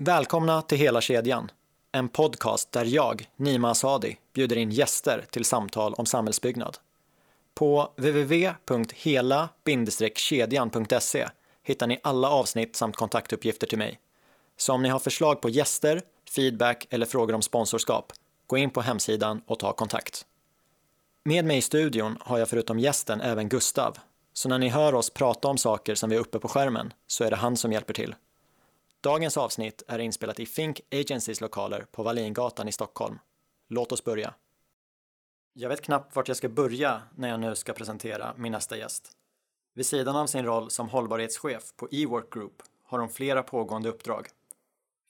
Välkomna till Hela kedjan, en podcast där jag, Nima Asadi, bjuder in gäster till samtal om samhällsbyggnad. På www.hela-kedjan.se hittar ni alla avsnitt samt kontaktuppgifter till mig. Så om ni har förslag på gäster, feedback eller frågor om sponsorskap, gå in på hemsidan och ta kontakt. Med mig i studion har jag förutom gästen även Gustav, så när ni hör oss prata om saker som vi är uppe på skärmen så är det han som hjälper till. Dagens avsnitt är inspelat i Think Agencys lokaler på Wallingatan i Stockholm. Låt oss börja. Jag vet knappt vart jag ska börja när jag nu ska presentera min nästa gäst. Vid sidan av sin roll som hållbarhetschef på eWork Group har hon flera pågående uppdrag.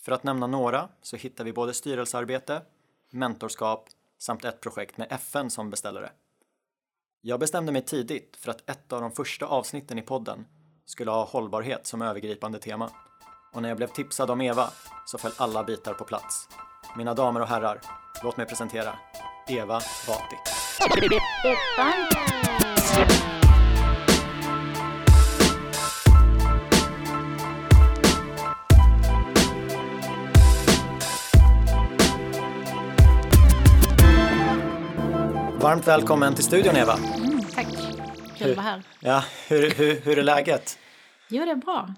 För att nämna några så hittar vi både styrelsearbete, mentorskap samt ett projekt med FN som beställare. Jag bestämde mig tidigt för att ett av de första avsnitten i podden skulle ha hållbarhet som övergripande tema. Och när jag blev tipsad om Eva så föll alla bitar på plats. Mina damer och herrar, låt mig presentera Eva Vati. Varmt välkommen till studion Eva. Mm, tack, kul att vara här. Ja, hur, hur, hur är läget? Jo, det är bra.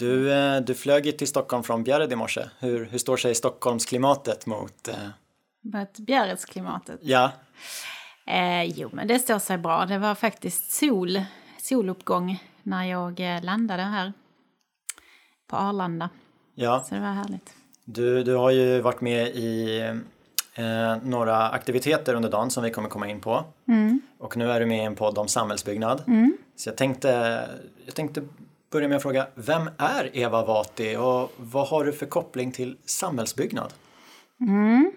Du, eh, du flög ju till Stockholm från Bjärred i morse. Hur, hur står sig Stockholmsklimatet mot... Eh... Mot Bjärredsklimatet? Ja. Eh, jo, men det står sig bra. Det var faktiskt sol, soluppgång när jag eh, landade här på Arlanda. Ja. Så det var härligt. Du, du har ju varit med i eh, några aktiviteter under dagen som vi kommer komma in på. Mm. Och nu är du med i en podd om samhällsbyggnad. Mm. Så jag tänkte, jag tänkte börja med att fråga, vem är Eva Vati och vad har du för koppling till samhällsbyggnad? Mm.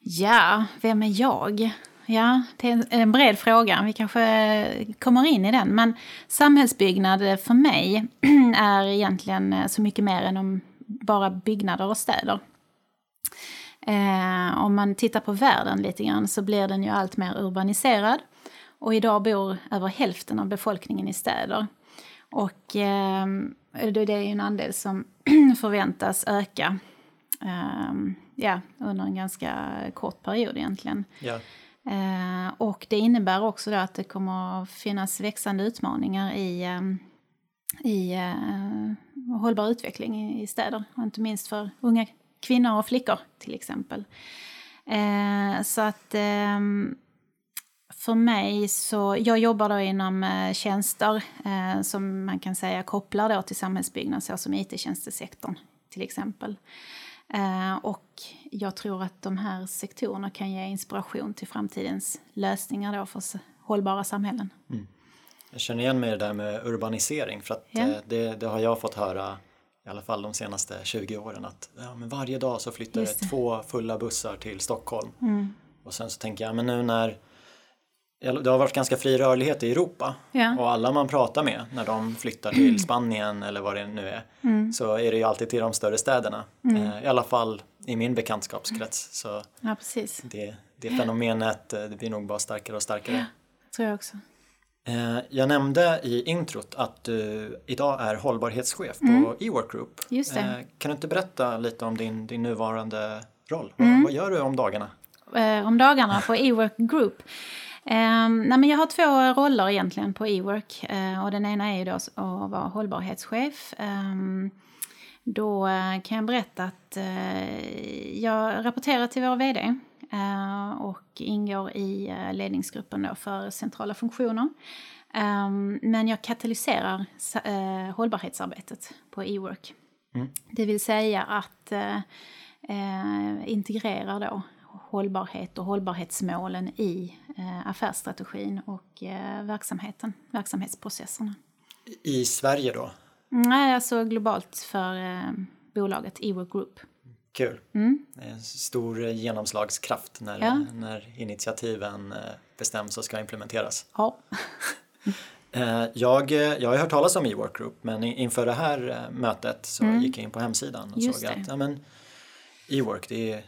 Ja, vem är jag? Ja, det är en bred fråga. Vi kanske kommer in i den. Men samhällsbyggnad för mig är egentligen eh, så mycket mer än om bara byggnader och städer. Eh, om man tittar på världen lite grann så blir den ju allt mer urbaniserad. Och idag bor över hälften av befolkningen i städer. Och eh, det är en andel som förväntas öka eh, ja, under en ganska kort period egentligen. Ja. Eh, och det innebär också att det kommer att finnas växande utmaningar i, eh, i eh, hållbar utveckling i städer. Och inte minst för unga kvinnor och flickor till exempel. Eh, så att ehm, för mig så, jag jobbar då inom eh, tjänster eh, som man kan säga kopplar då till samhällsbyggnad såsom IT-tjänstesektorn till exempel. Eh, och jag tror att de här sektorerna kan ge inspiration till framtidens lösningar då för hållbara samhällen. Mm. Jag känner igen mig i det där med urbanisering för att Ja. eh, det, det har jag fått höra i alla fall de senaste 20 åren att ja, men varje dag så flyttar det två fulla bussar till Stockholm. Mm. Och sen så tänker jag, men nu när det har varit ganska fri rörlighet i Europa Ja. och alla man pratar med när de flyttar till Spanien eller vad det nu är Mm. så är det ju alltid till de större städerna. Eh, I alla fall i min bekantskapskrets. Så Ja, precis. det, det fenomenet eh, det blir nog bara starkare och starkare. tror jag också. Eh, Jag nämnde i introt att du idag är hållbarhetschef på eWork Group. Mm. Just det. Kan du inte berätta lite om din, din nuvarande roll? Mm. Vad, gör du om dagarna? om dagarna på eWork Group. Eh, nej, men jag har två roller egentligen på eWork. Eh, och den ena är ju då att vara hållbarhetschef. Eh, då eh, kan jag berätta att eh, jag rapporterar till vår vd och ingår i ledningsgruppen för centrala funktioner. Eh, men jag katalyserar sa- hållbarhetsarbetet på eWork. Mm. Det vill säga att eh, eh, integrera då hållbarhet och hållbarhetsmålen i eh, affärsstrategin och eh, verksamheten, verksamhetsprocesserna. I Sverige då? Nej, alltså globalt för eh, bolaget eWork Group. Kul. Mm. Stor genomslagskraft när, Ja. när initiativen bestäms och ska implementeras. Ja. Jag, jag har hört talas om eWork Group men inför det här mötet så gick jag in på hemsidan och Mm. Just såg det. att ja, men, eWork det är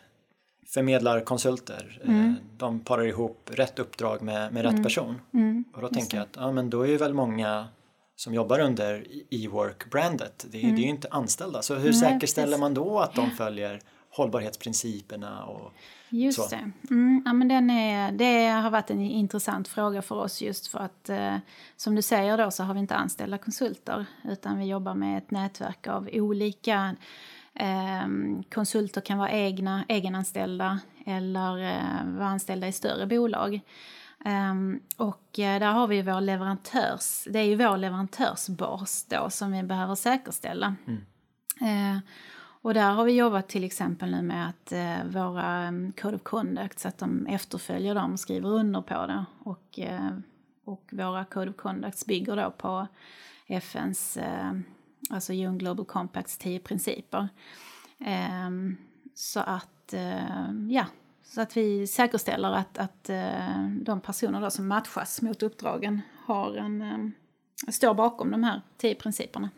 förmedlarkonsulter. Eh, Mm. De parar ihop rätt uppdrag med, med rätt person. Mm. Och då tänker jag att ja, men då är ju väl många som jobbar under e-work-brandet, det, Mm. det är ju inte anställda. Så hur Nej, säkerställer precis. man då att de följer hållbarhetsprinciperna? Och, Just Så. det. Mm, ja, men den är, det har varit en intressant fråga för oss just för att eh, som du säger då så har vi inte anställda konsulter utan vi jobbar med ett nätverk av olika konsulter kan vara egna, egenanställda eller eh, vara anställda i större bolag. Ehm, och eh, där har vi vår leverantörs, det är ju vår leverantörsbas då som vi behöver säkerställa. Eh, och där har vi jobbat till exempel nu med att eh, våra um, Code of Conduct, så att de efterföljer dem och skriver under på det. Och, eh, och våra Code of Conducts bygger då på FNs, alltså UN Global Compacts tio principer. Ehm, så att, ehm, ja, så att vi säkerställer att, att eh, de personer då som matchas mot uppdragen har en, ehm, står bakom de här tio principerna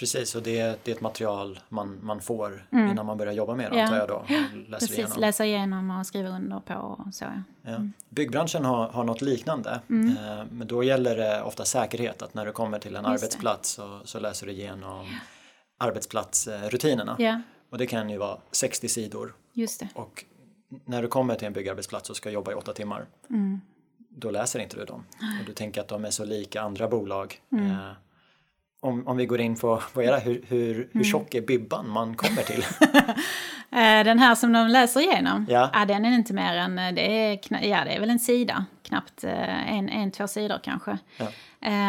precis, och det, det är ett material man, man får innan man börjar jobba med det Ja. antar jag då? Läser Precis, igenom. läsa igenom och skriva under på och så. Ja. Ja. Byggbranschen har, har något liknande. Eh, Men då gäller det ofta säkerhet, att när du kommer till en Mm. Just arbetsplats så, så läser du igenom arbetsplatsrutinerna. ja, Och det kan ju vara 60 sidor. just det. Och när du kommer till en byggarbetsplats och ska jobba i åtta timmar, Mm. då läser inte du dem. Och du tänker att de är så lika andra bolag. Mm. Eh, om, om vi går in på, på era, hur, hur, Mm. hur tjock är bibban man kommer till? Eh, Den här som de läser igenom, Ja. den är inte mer än, eh, det är, ja, det är väl en sida, knappt eh, en, en två sidor kanske. Ja.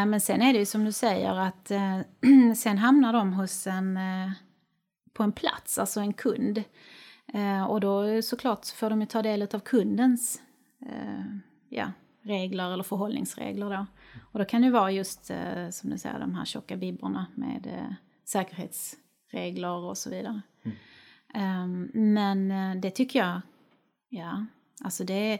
Men sen är det ju som du säger att sen hamnar de hos en, på en plats, alltså en kund. Och då såklart får de ju ta del av kundens ja, regler eller förhållningsregler då. Och då kan det vara just eh, som du säger de här tjocka bibborna med eh, säkerhetsregler och så vidare. Ehm, men eh, det tycker jag, ja, alltså det,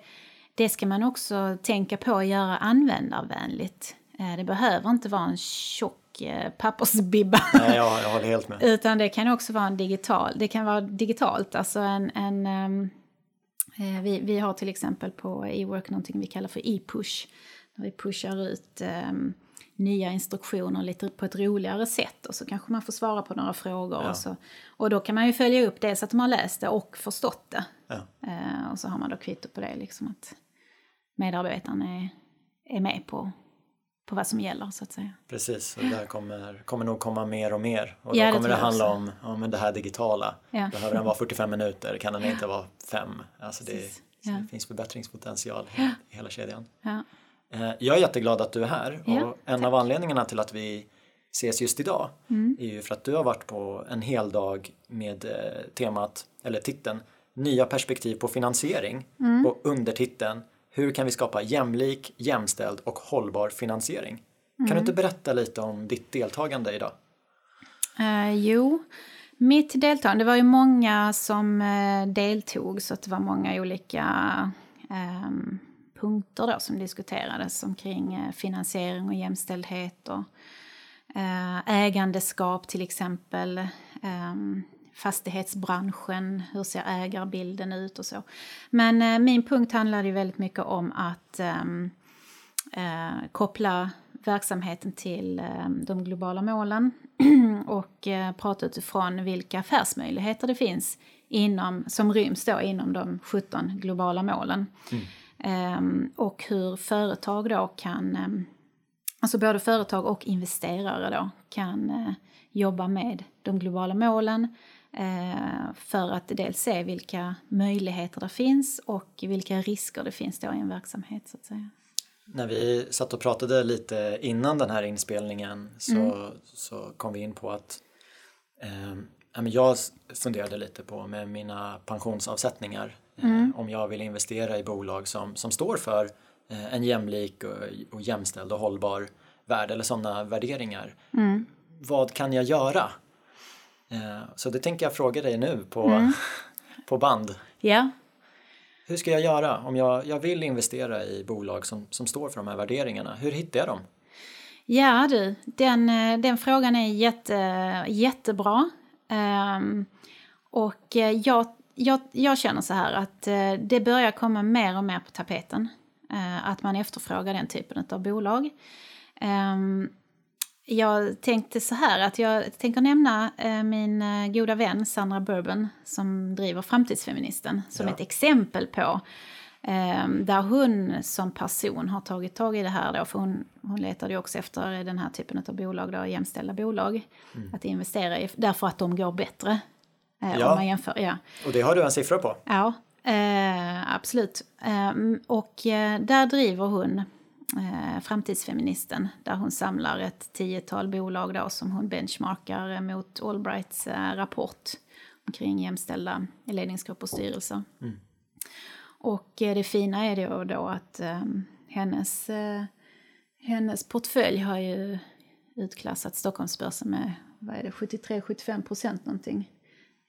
det ska man också tänka på att göra användarvänligt. Det behöver inte vara en tjock pappersbibba. Nej, jag, jag håller helt med. Utan det kan också vara en digital, det kan vara digitalt, alltså en, en ehm, eh, vi, vi har till exempel på e-work någonting vi kallar för e-push. Där vi pushar ut ehm, nya instruktioner lite på ett roligare sätt och så kanske man får svara på några frågor. Ja. Och, så. och då kan man ju följa upp det så att de har läst det och förstått det. Ja. Eh, och så har man då kvitto på det, liksom att medarbetaren är, är med på, på vad som gäller så att säga. Precis, och där kommer, kommer nog komma mer och mer. Och Ja, då det kommer det jag handla om ja, men det här digitala. Ja. Behöver den vara 45 minuter? Kan den inte vara fem? Alltså det, Ja. det finns förbättringspotential i hela kedjan. Ja. Eh, Jag är jätteglad att du är här Ja, och en av anledningarna till att vi ses just idag Mm. är ju för att du har varit på en hel dag med eh, temat, eller titeln, Nya perspektiv på finansiering Mm. och undertiteln Hur kan vi skapa jämlik, jämställd och hållbar finansiering? Kan Mm. du inte berätta lite om ditt deltagande idag? Eh, jo, mitt deltagande, det var ju många som deltog så att det var många olika ehm, punkter då som diskuterades omkring eh, finansiering och jämställdhet och eh, ägandeskap till exempel. Ehm, fastighetsbranschen, hur ser ägarbilden ut och så. Men eh, min punkt handlade ju väldigt mycket om att ehm, koppla verksamheten till ehm, de globala målen och prata utifrån vilka affärsmöjligheter det finns inom, som ryms då inom de 17 globala målen. Mm och hur företag då kan, ehm, alltså både företag och investerare då kan eh, jobba med de globala målen eh, för att dels se vilka möjligheter det finns och vilka risker det finns då i en verksamhet så att säga. När vi satt och pratade lite innan den här inspelningen så, Mm. så kom vi in på att eh, jag funderade lite på med mina pensionsavsättningar Mm. om jag vill investera i bolag som, som står för eh, en jämlik och, och jämställd och hållbar värld eller sådana värderingar. Mm. Vad kan jag göra? Eh, så det tänker jag fråga dig nu på, Mm. på band. Ja, Hur ska jag göra om jag, jag vill investera i bolag som, som står för de här värderingarna? Hur hittar jag dem? Ja du, den, eh, den frågan är jätte, jättebra. Ehm, och jag, jag, jag känner så här att eh, det börjar komma mer och mer på tapeten. eh, att man efterfrågar den typen av bolag. Ehm, jag tänkte så här att jag tänker nämna eh, min goda vän Sandra Bourbon som driver Framtidsfeministen som Ja. ett exempel på eh, där hon som person har tagit tag i det här då, för hon, hon letade ju också efter den här typen av bolag, då, jämställda bolag, att investera i, därför att de går bättre. Eh, Ja. Om man jämför, ja. Och det har du en siffra på. Ja, eh, absolut. Eh, och eh, där driver hon eh, Framtidsfeministen där hon samlar ett tiotal bolag då, som hon benchmarkar eh, mot Allbrights rapport omkring jämställda ledningsgrupper och styrelser. Och eh, det fina är då, då att hennes, hennes portfölj har ju utklassat Stockholmsbörsen med vad är det, 73-75 procent någonting.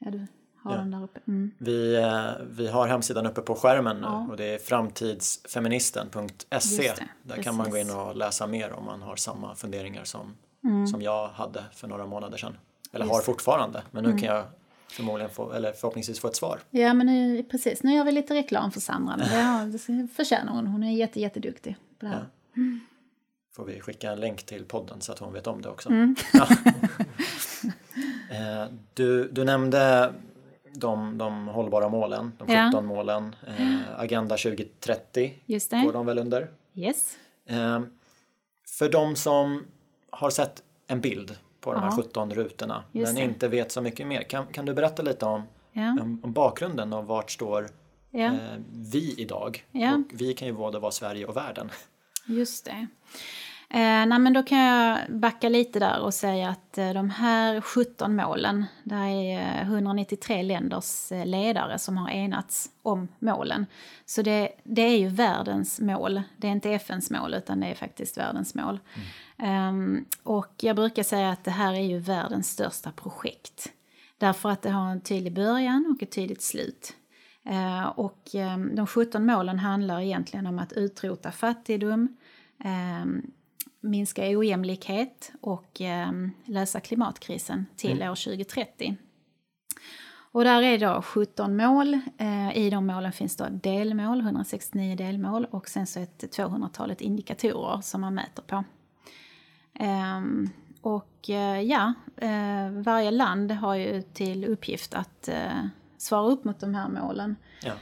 Ja, du har Ja. den där uppe. Mm. Vi, eh, vi har hemsidan uppe på skärmen nu Ja. och det är framtidsfeministen.se. Det, Där kan man gå in och läsa mer om man har samma funderingar som, Mm. som jag hade för några månader sedan. Eller Just har fortfarande, men nu Mm. kan jag förmodligen få, eller förhoppningsvis få ett svar. Ja, men nu, precis. Nu gör vi lite reklam för Sandra. Men det, det förtjänar hon. Hon är jätte, jätteduktig på det här. Får vi skicka en länk till podden så att hon vet om det också. Mm. Ja. Eh, du, du nämnde de, de hållbara målen, de 17 Ja. målen. Eh, Agenda 2030 Just går det. de väl under? Yes. Eh, för de som har sett en bild på de här Ja. 17 rutorna men Just det. inte vet så mycket mer. Kan, kan du berätta lite om, Ja. om, om bakgrunden och vart står eh, vi idag? Och vi kan ju både vara Sverige och världen. just det. Eh, nej, men då kan jag backa lite där och säga att eh, de här 17 målen, det är eh, 193 länders eh, ledare som har enats om målen. Så det, det är ju världens mål. Det är inte FNs mål utan det är faktiskt världens mål. Ehm, och jag brukar säga att det här är ju världens största projekt. Därför att det har en tydlig början och ett tydligt slut. Eh, och eh, de 17 målen handlar egentligen om att utrota fattigdom, eh, minska ojämlikhet och eh, lösa klimatkrisen till år 2030. Och där är då 17 mål. Eh, I de målen finns då delmål, 169 delmål och sen så ett 200-talet indikatorer som man mäter på. Ehm, och eh, ja, eh, varje land har ju till uppgift att svara upp mot de här målen. Ja.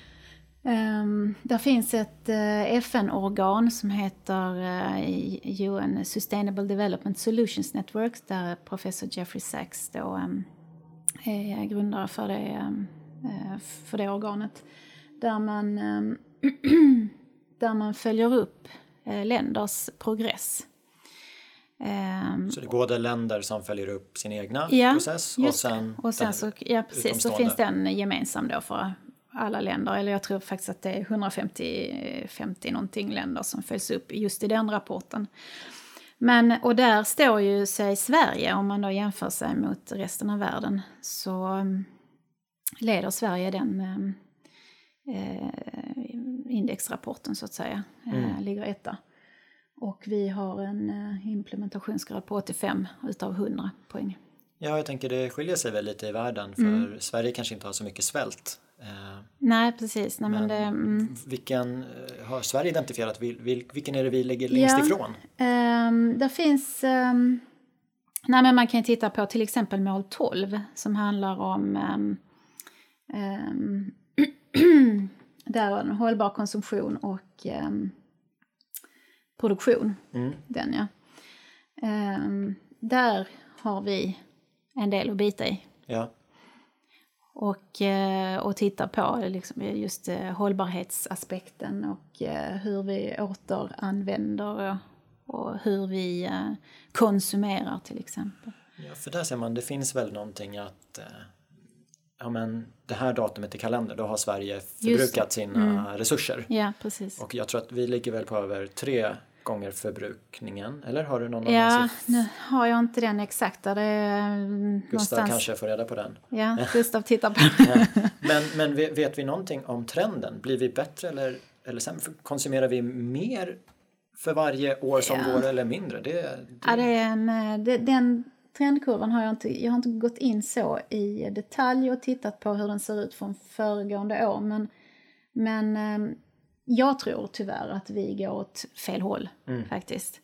Um, där finns ett eh, FN-organ som heter eh, UN Sustainable Development Solutions Network där professor Jeffrey Sachs då, um, är grundare för det, um, eh, för det organet. Där man, där man följer upp länders progress. Så det är både länder som följer upp sin egna Ja, process och sen, Och sen så, ja precis, så finns den gemensam då för alla länder. Eller jag tror faktiskt att det är 150 50 någonting länder som följs upp just i den rapporten. Men, och där står ju sig Sverige, om man då jämför sig mot resten av världen, så mm, leder Sverige den eh, eh, indexrapporten så att säga. Eh, ligger etta. Och vi har en eh, implementationsgrad på 85 utav 100 poäng. Ja, jag tänker det skiljer sig väl lite i världen för Mm. Sverige kanske inte har så mycket svält. Eh, Nej, precis. Nej, men Men- det, mm. vilken eh, har Sverige identifierat? Vil, vil, vilken är det vi ligger längst Ja. ifrån? Um, där finns... Um, nej, men man kan ju titta på till exempel mål 12 som handlar om um, där det hållbar konsumtion och produktion. Mm. Den, ja. Där har vi en del att bita i. Ja. Och, eh, och titta på liksom just eh, hållbarhetsaspekten och eh, hur vi återanvänder och, och hur vi konsumerar till exempel. ja, för där ser man, det finns väl någonting att ja, men det här datumet i kalendern, då har Sverige förbrukat sina resurser. Ja, precis. Och jag tror att vi ligger väl på över tre gånger förbrukningen, eller har du någon annan Ja, nu har jag inte den exakta. Det är mm, Gustav någonstans... kanske får reda på den. Ja, Gustav tittar på Ja. Men, men vet vi någonting om trenden? Blir vi bättre eller, eller sämre? Konsumerar vi mer för varje år som Ja. går eller mindre? Det, det, Ja, det är en, eh, det, den trendkurvan har jag inte, jag har inte gått in så i detalj och tittat på hur den ser ut från föregående år. Men, men eh, jag tror tyvärr att vi går åt fel håll faktiskt.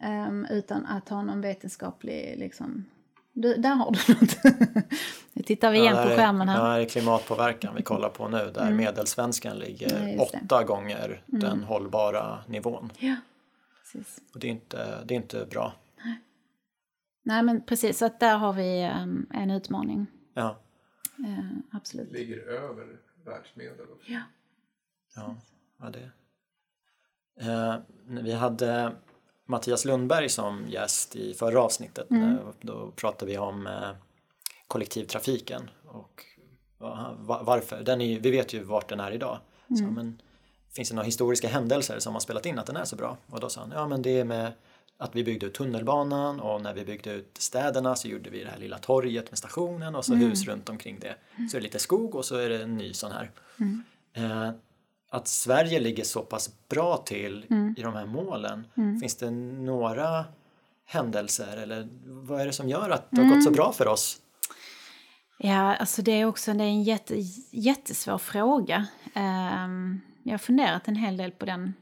Um, utan att ha någon vetenskaplig liksom, du, där har du något. nu tittar vi igen ja, på skärmen här. Det här är klimatpåverkan vi kollar på nu där mm. medelsvenskan ligger ja, åtta gånger mm. den hållbara nivån. Ja, precis. Och det är inte, det är inte bra. Nej. Nej men precis, så att där har vi um, en utmaning. Ja. Uh, absolut. Ligger över världsmedel. Ja. Ja, ja det. Uh, vi hade Mattias Lundberg som gäst i förra avsnittet. Mm. Då pratade vi om eh, kollektivtrafiken och varför. Den är, vi vet ju vart den är idag. Mm. Så, men, finns det några historiska händelser som har spelat in att den är så bra? Och då sa han, ja men det är med att vi byggde ut tunnelbanan och när vi byggde ut städerna så gjorde vi det här lilla torget med stationen och så mm. hus runt omkring det. Så är det lite skog och så är det en ny sån här. Mm. Eh, att Sverige ligger så pass bra till mm. i de här målen. Mm. Finns det några händelser eller vad är det som gör att det har gått så mm. bra för oss? Ja, alltså det är också det är en jätte, jättesvår fråga. Um, jag har funderat en hel del på den.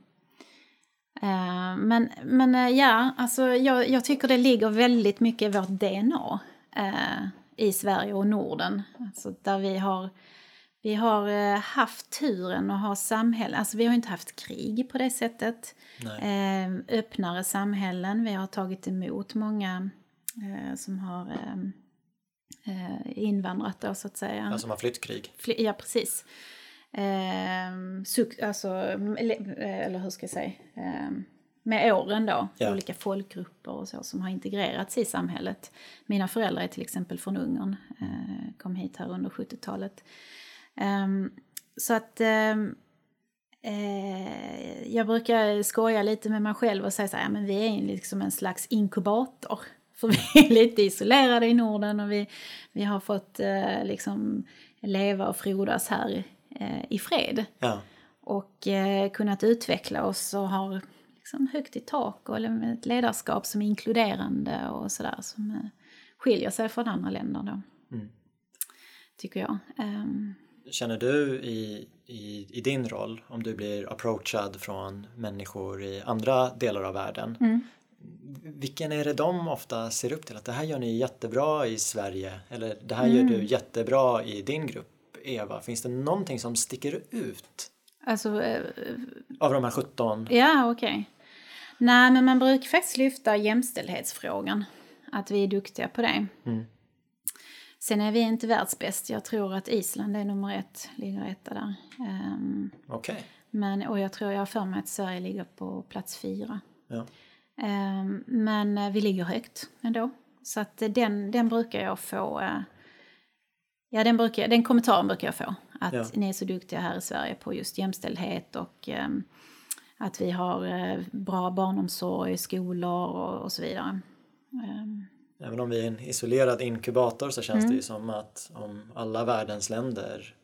Uh, men men uh, ja, alltså jag, jag, tycker det ligger väldigt mycket i vårt DNA uh, i Sverige och Norden. Alltså där vi har vi har eh, haft turen att ha samhällen, alltså vi har inte haft krig på det sättet. Eh, öppnare samhällen, vi har tagit emot många eh, som har ehm, eh, invandrat då så att säga. Ja, som har flytt krig. Fly, ja, precis. Eh, suk, alltså, eller hur ska jag säga? Eh, med åren då, ja. olika folkgrupper och så som har integrerats i samhället. Mina föräldrar är till exempel från Ungern, eh, kom hit här under 70-talet. Um, så att um, eh, jag brukar skoja lite med mig själv och säga så här, ja, men vi är liksom en slags inkubator. För vi är lite isolerade i Norden och vi, vi har fått eh, liksom leva och frodas här eh, i fred. Ja. Och eh, kunnat utveckla oss och har liksom högt i tak och ett ledarskap som är inkluderande och sådär som eh, skiljer sig från andra länder då. Mm. Tycker jag. Um, Känner du i, i, i, din roll, om du blir approachad från människor i andra delar av världen, mm. vilken är det de ofta ser upp till? Att det här gör ni jättebra i Sverige eller det här mm. gör du jättebra i din grupp, Eva. Finns det någonting som sticker ut? Alltså, äh, av de här 17? Ja, okej. Okay. Nej, men man brukar faktiskt lyfta jämställdhetsfrågan. Att vi är duktiga på det. Mm. Sen är vi inte världsbäst. Jag tror att Island är nummer ett, ligger etta där. Um, Okay. Men, och jag tror jag har för mig att Sverige ligger på plats fyra. Ja. Um, men uh, vi ligger högt ändå. Så att uh, den, den brukar jag få... Uh, ja, den, brukar, den kommentaren brukar jag få. Att ja. ni är så duktiga här i Sverige på just jämställdhet och um, att vi har bra barnomsorg, skolor och, och så vidare. Även om vi är en isolerad inkubator så känns mm. det ju som att om alla världens länder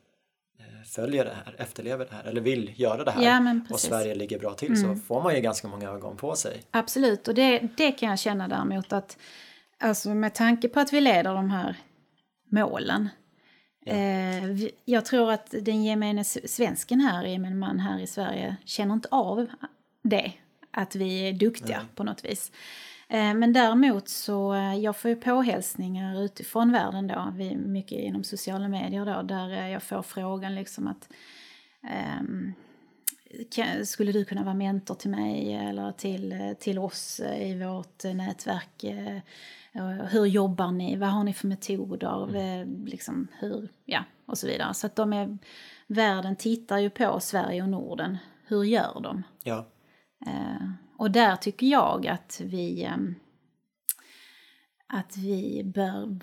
eh, följer det här, efterlever det här eller vill göra det här ja, och Sverige ligger bra till mm. så får man ju ganska många ögon på sig. Absolut och det, det kan jag känna däremot att alltså med tanke på att vi leder de här målen ja. eh, jag tror att den gemene svensken här, gemene man här i Sverige känner inte av det, att vi är duktiga Nej. på något vis. Eh, men däremot så, eh, jag får ju påhälsningar utifrån världen då, mycket inom sociala medier då, där eh, jag får frågan liksom att um, skulle du kunna vara mentor till mig eller till, till oss i vårt nätverk? Hur jobbar ni? Vad har ni för metoder? Mm. Liksom hur, ja, och så vidare. Så att de är, världen tittar ju på Sverige och Norden. Hur gör de? Ja. Och där tycker jag att vi, ehm, att vi bör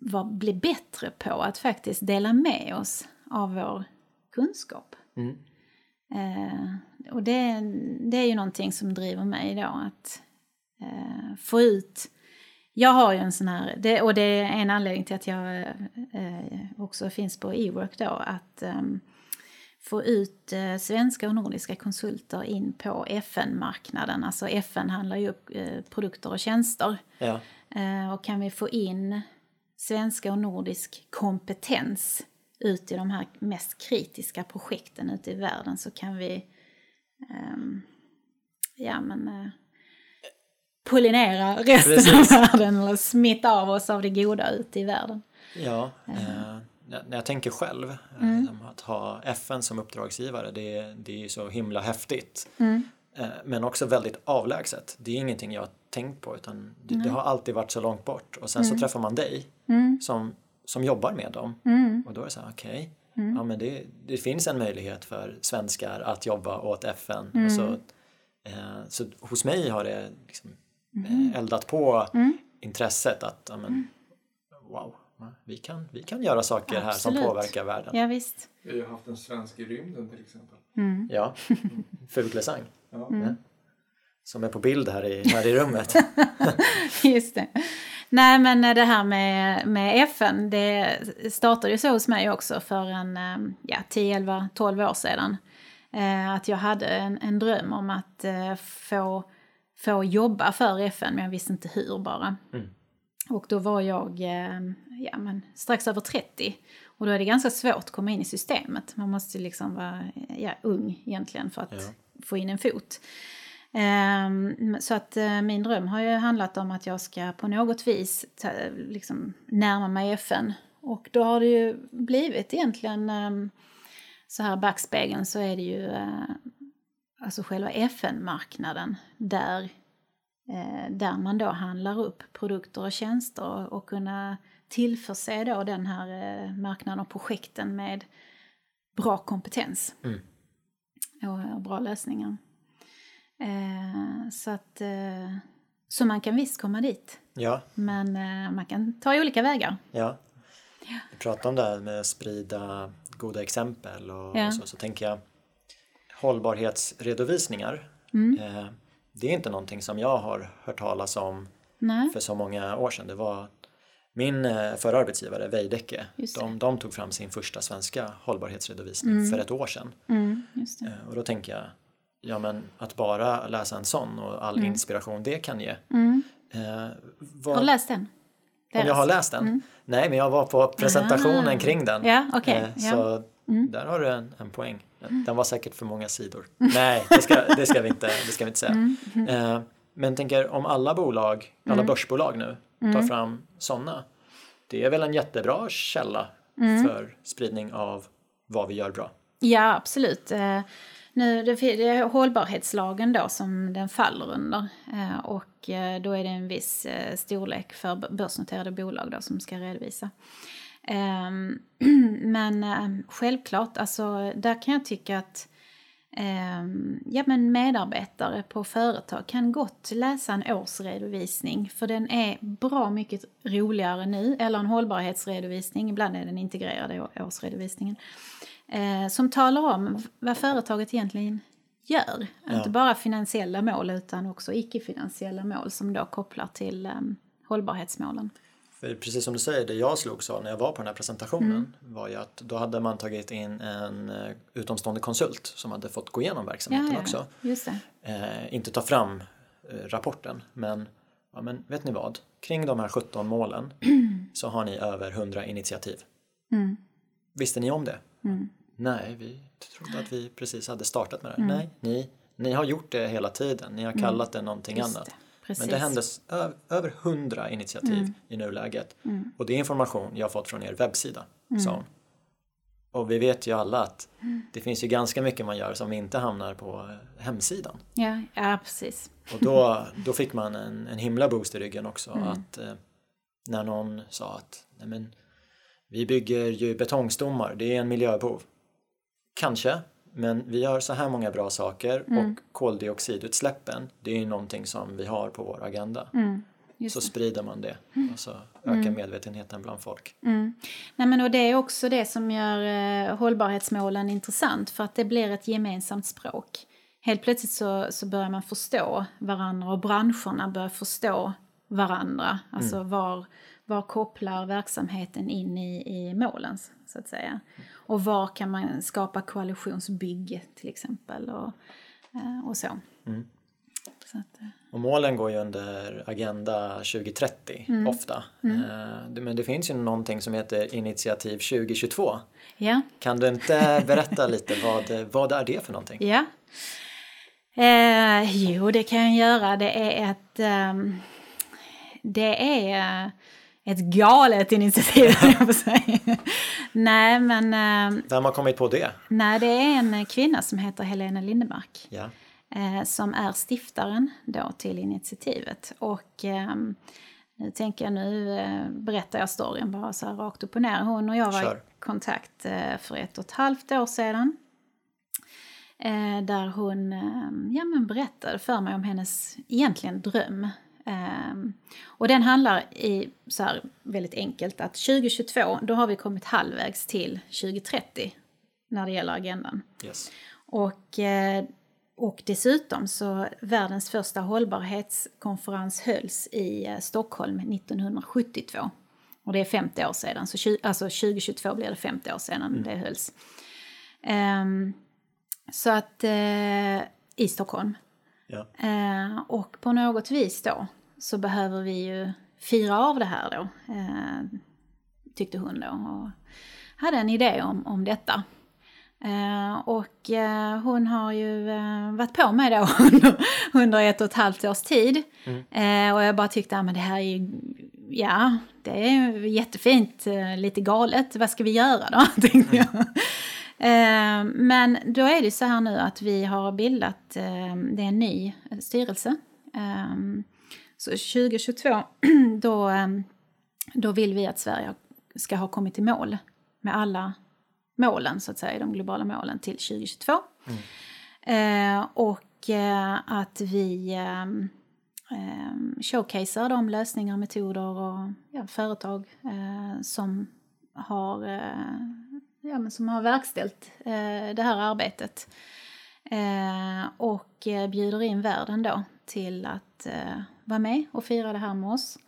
var, bli bättre på att faktiskt dela med oss av vår kunskap. Mm. Eh, och det, det är ju någonting som driver mig då att eh, få ut jag har ju en sån här, det, och det är en anledning till att jag eh, också finns på e-work då, att um, få ut eh, svenska och nordiska konsulter in på FN-marknaden. Alltså FN handlar ju upp eh, produkter och tjänster. Ja. Eh, och kan vi få in svenska och nordisk kompetens ut i de här mest kritiska projekten ute i världen så kan vi... Ehm, ja men... Pollinera resten Precis. av världen eller smitta av oss av det goda ute i världen. Ja, eh, när jag tänker själv, eh, Mm. att ha FN som uppdragsgivare, det, det är ju så himla häftigt. Mm. Eh, men också väldigt avlägset. Det är ingenting jag har tänkt på utan det, det har alltid varit så långt bort. Och sen så träffar man dig som, som jobbar med dem. Och då är det så här, okej, ja, men det, det finns en möjlighet för svenskar att jobba åt FN. Och så, eh, så hos mig har det liksom, eh, eldat på intresset att ja, men, wow, vi kan, vi kan göra saker här som Absolut. påverkar världen. Ja, visst. Vi har ju haft en svensk i rymden till exempel. Ja, Fuglesang. Ja. Ja. Som är på bild här i, här i rummet. Just det. Nej, men det här med, med FN, det startade ju så hos mig också för en eh, ja, 10, 11, 12 år sedan. Eh, att jag hade en, en dröm om att eh, få, få jobba för FN, men jag visste inte hur bara. Och då var jag eh, ja, men strax över 30. Och då är det ganska svårt att komma in i systemet. Man måste liksom vara ja, ung egentligen för att Ja. få in en fot. Ehm, så att eh, min dröm har ju handlat om att jag ska på något vis ta, liksom, närma mig FN. Och då har det ju blivit egentligen ehm, så här backspegeln så är det ju eh, alltså själva FN-marknaden där, där man då handlar upp produkter och tjänster och, kunna tillförse då den här eh, marknaden och projekten med bra kompetens Mm. och, och bra lösningar. Eh, så att eh, så man kan visst komma dit, Ja, men eh, man kan ta olika vägar. ja. Vi pratade om det här med att sprida goda exempel och, Ja. och så, så tänker jag hållbarhetsredovisningar. Mm. Det är inte någonting som jag har hört talas om Nej, för så många år sedan. Det var min eh, förra arbetsgivare, Veidekke, de, de tog fram sin första svenska hållbarhetsredovisning för ett år sedan. mm. Eh, Och då tänker jag, ja men att bara läsa en sån och all inspiration det kan ge. Mm. Eh, vad, Har du läst den? om jag har läst den? Nej, men jag var på presentationen Ah. kring den. Ja, okej. Eh. Så där har du en, en poäng. Den var säkert för många sidor. Nej, det ska, det ska, vi, inte, det ska vi inte säga. Mm, Eh, men tänker om alla bolag, alla börsbolag nu Mm. tar fram sådana. Det är väl en jättebra källa Mm. för spridning av vad vi gör bra. Ja, absolut. Eh, nu, det, är hållbarhetslagen då som den faller under. Eh, och eh, då är det en viss eh, storlek för börsnoterade bolag då som ska redovisa. Ehm, men eh, självklart, alltså där kan jag tycka att ehm, ja, men medarbetare på företag kan gott läsa en årsredovisning för den är bra mycket roligare nu, eller en hållbarhetsredovisning, ibland är den integrerad i å- årsredovisningen, eh, som talar om vad företaget egentligen gör. Inte bara finansiella mål utan också icke-finansiella mål som då kopplar till hållbarhetsmålen. För precis som du säger, det jag slogs av när jag var på den här presentationen Mm. var ju att då hade man tagit in en eh, utomstående konsult som hade fått gå igenom verksamheten också. just det. Eh, inte ta fram eh, rapporten, men, ja, men vet ni vad? Kring de här 17 målen så har ni över 100 initiativ. Mm. Visste ni om det? Nej, vi trodde att vi precis hade startat med det. Mm. Nej, ni, ni har gjort det hela tiden. Ni har kallat det någonting Just annat. det, precis. Men det händes över 100 initiativ Mm. i nuläget. Och det är information jag har fått från er webbsida, Mm. hon. Och vi vet ju alla att det finns ju ganska mycket man gör som inte hamnar på eh, hemsidan. Ja, ja precis. Och då, då fick man en, en himla boost i ryggen också Mm. att eh, när någon sa att Nej, men, vi bygger ju betongstommar, det är en miljöbov. Kanske, men vi gör så här många bra saker Mm. och koldioxidutsläppen det är ju någonting som vi har på vår agenda. Mm, Så det. sprider man det och så ökar medvetenheten bland folk. Mm. Nej, men och det är också det som gör eh, hållbarhetsmålen intressant för att det blir ett gemensamt språk. Helt plötsligt så, så börjar man förstå varandra och branscherna börjar förstå varandra. Alltså var, var kopplar verksamheten in i, i målen så att säga. Och var kan man skapa koalitionsbygge till exempel och, eh, och så. så att, eh, Och målen går ju under Agenda 2030 Mm. ofta. Eh, det- Men det finns ju någonting som heter Initiativ 2022. ja. Kan du inte berätta lite vad, vad är det för någonting? Ja. Eh, jo, det kan jag göra. Det är ett... ehm, det är eh, ett galet initiativ, på säga. Nej, men... ehm, Vem har kommit på det? nej, det är en kvinna som heter Helena Lindemark. Ja. eh, som är stiftaren då till initiativet. Och ehm, nu tänker jag, nu eh, berättar jag storyn bara så här rakt upp och ner. Hon och jag var Kör. i kontakt eh, för ett och ett halvt år sedan. Eh, där hon eh, ja, men berättade för mig om hennes egentligen dröm. Eh, och den handlar i, så här väldigt enkelt att 2022 då har vi kommit halvvägs till 2030 när det gäller agendan. Yes. Och, eh, och dessutom så världens första hållbarhetskonferens hölls i eh, Stockholm 1972. Och det är 50 år sedan, så alltså 2022 blir det 50 år sedan det hölls. Ehm, så att eh, i Stockholm. Ja. Eh, och på något vis då så behöver vi ju fira av det här då, eh, tyckte hon då. Och hade en idé om, om detta. Eh, och eh, hon har ju eh, varit på mig då under, ett och ett halvt års tid. Eh, och jag bara tyckte, att det här är ju, ja, det är jättefint, eh, lite galet, vad ska vi göra då? tänkte jag. Eh, men då är det så här nu att vi har bildat, eh, det är en ny styrelse. Eh, så 2022, då, eh, då vill vi att Sverige ska ha kommit i mål med alla målen, så att säga, de globala målen till 2022. Mm. Eh, och eh, att vi eh, showcasear de lösningar, metoder och ja, företag eh, som, har, eh, ja, men som har verkställt eh, det här arbetet. Eh, och eh, bjuder in världen då till att eh, vara med och fira det här med oss.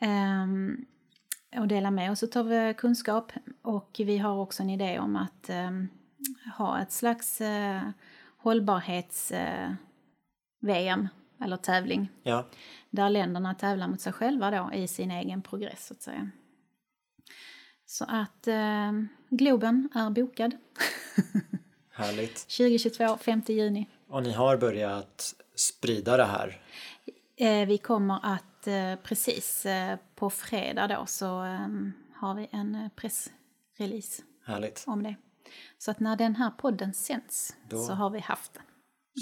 Ehm, och dela med oss av eh, kunskap. Och vi har också en idé om att eh, ha ett slags eh, hållbarhets-VM eller tävling. Ja. Där länderna tävlar mot sig själva då i sin egen progress så att säga. Så att eh, Globen är bokad. Härligt. 2022, 5 juni. Och ni har börjat sprida det här. Eh, vi kommer att eh, precis eh, på fredag då så eh, har vi en eh, pressrelease Härligt. om det. Så att när den här podden sänds Då- så har vi haft den.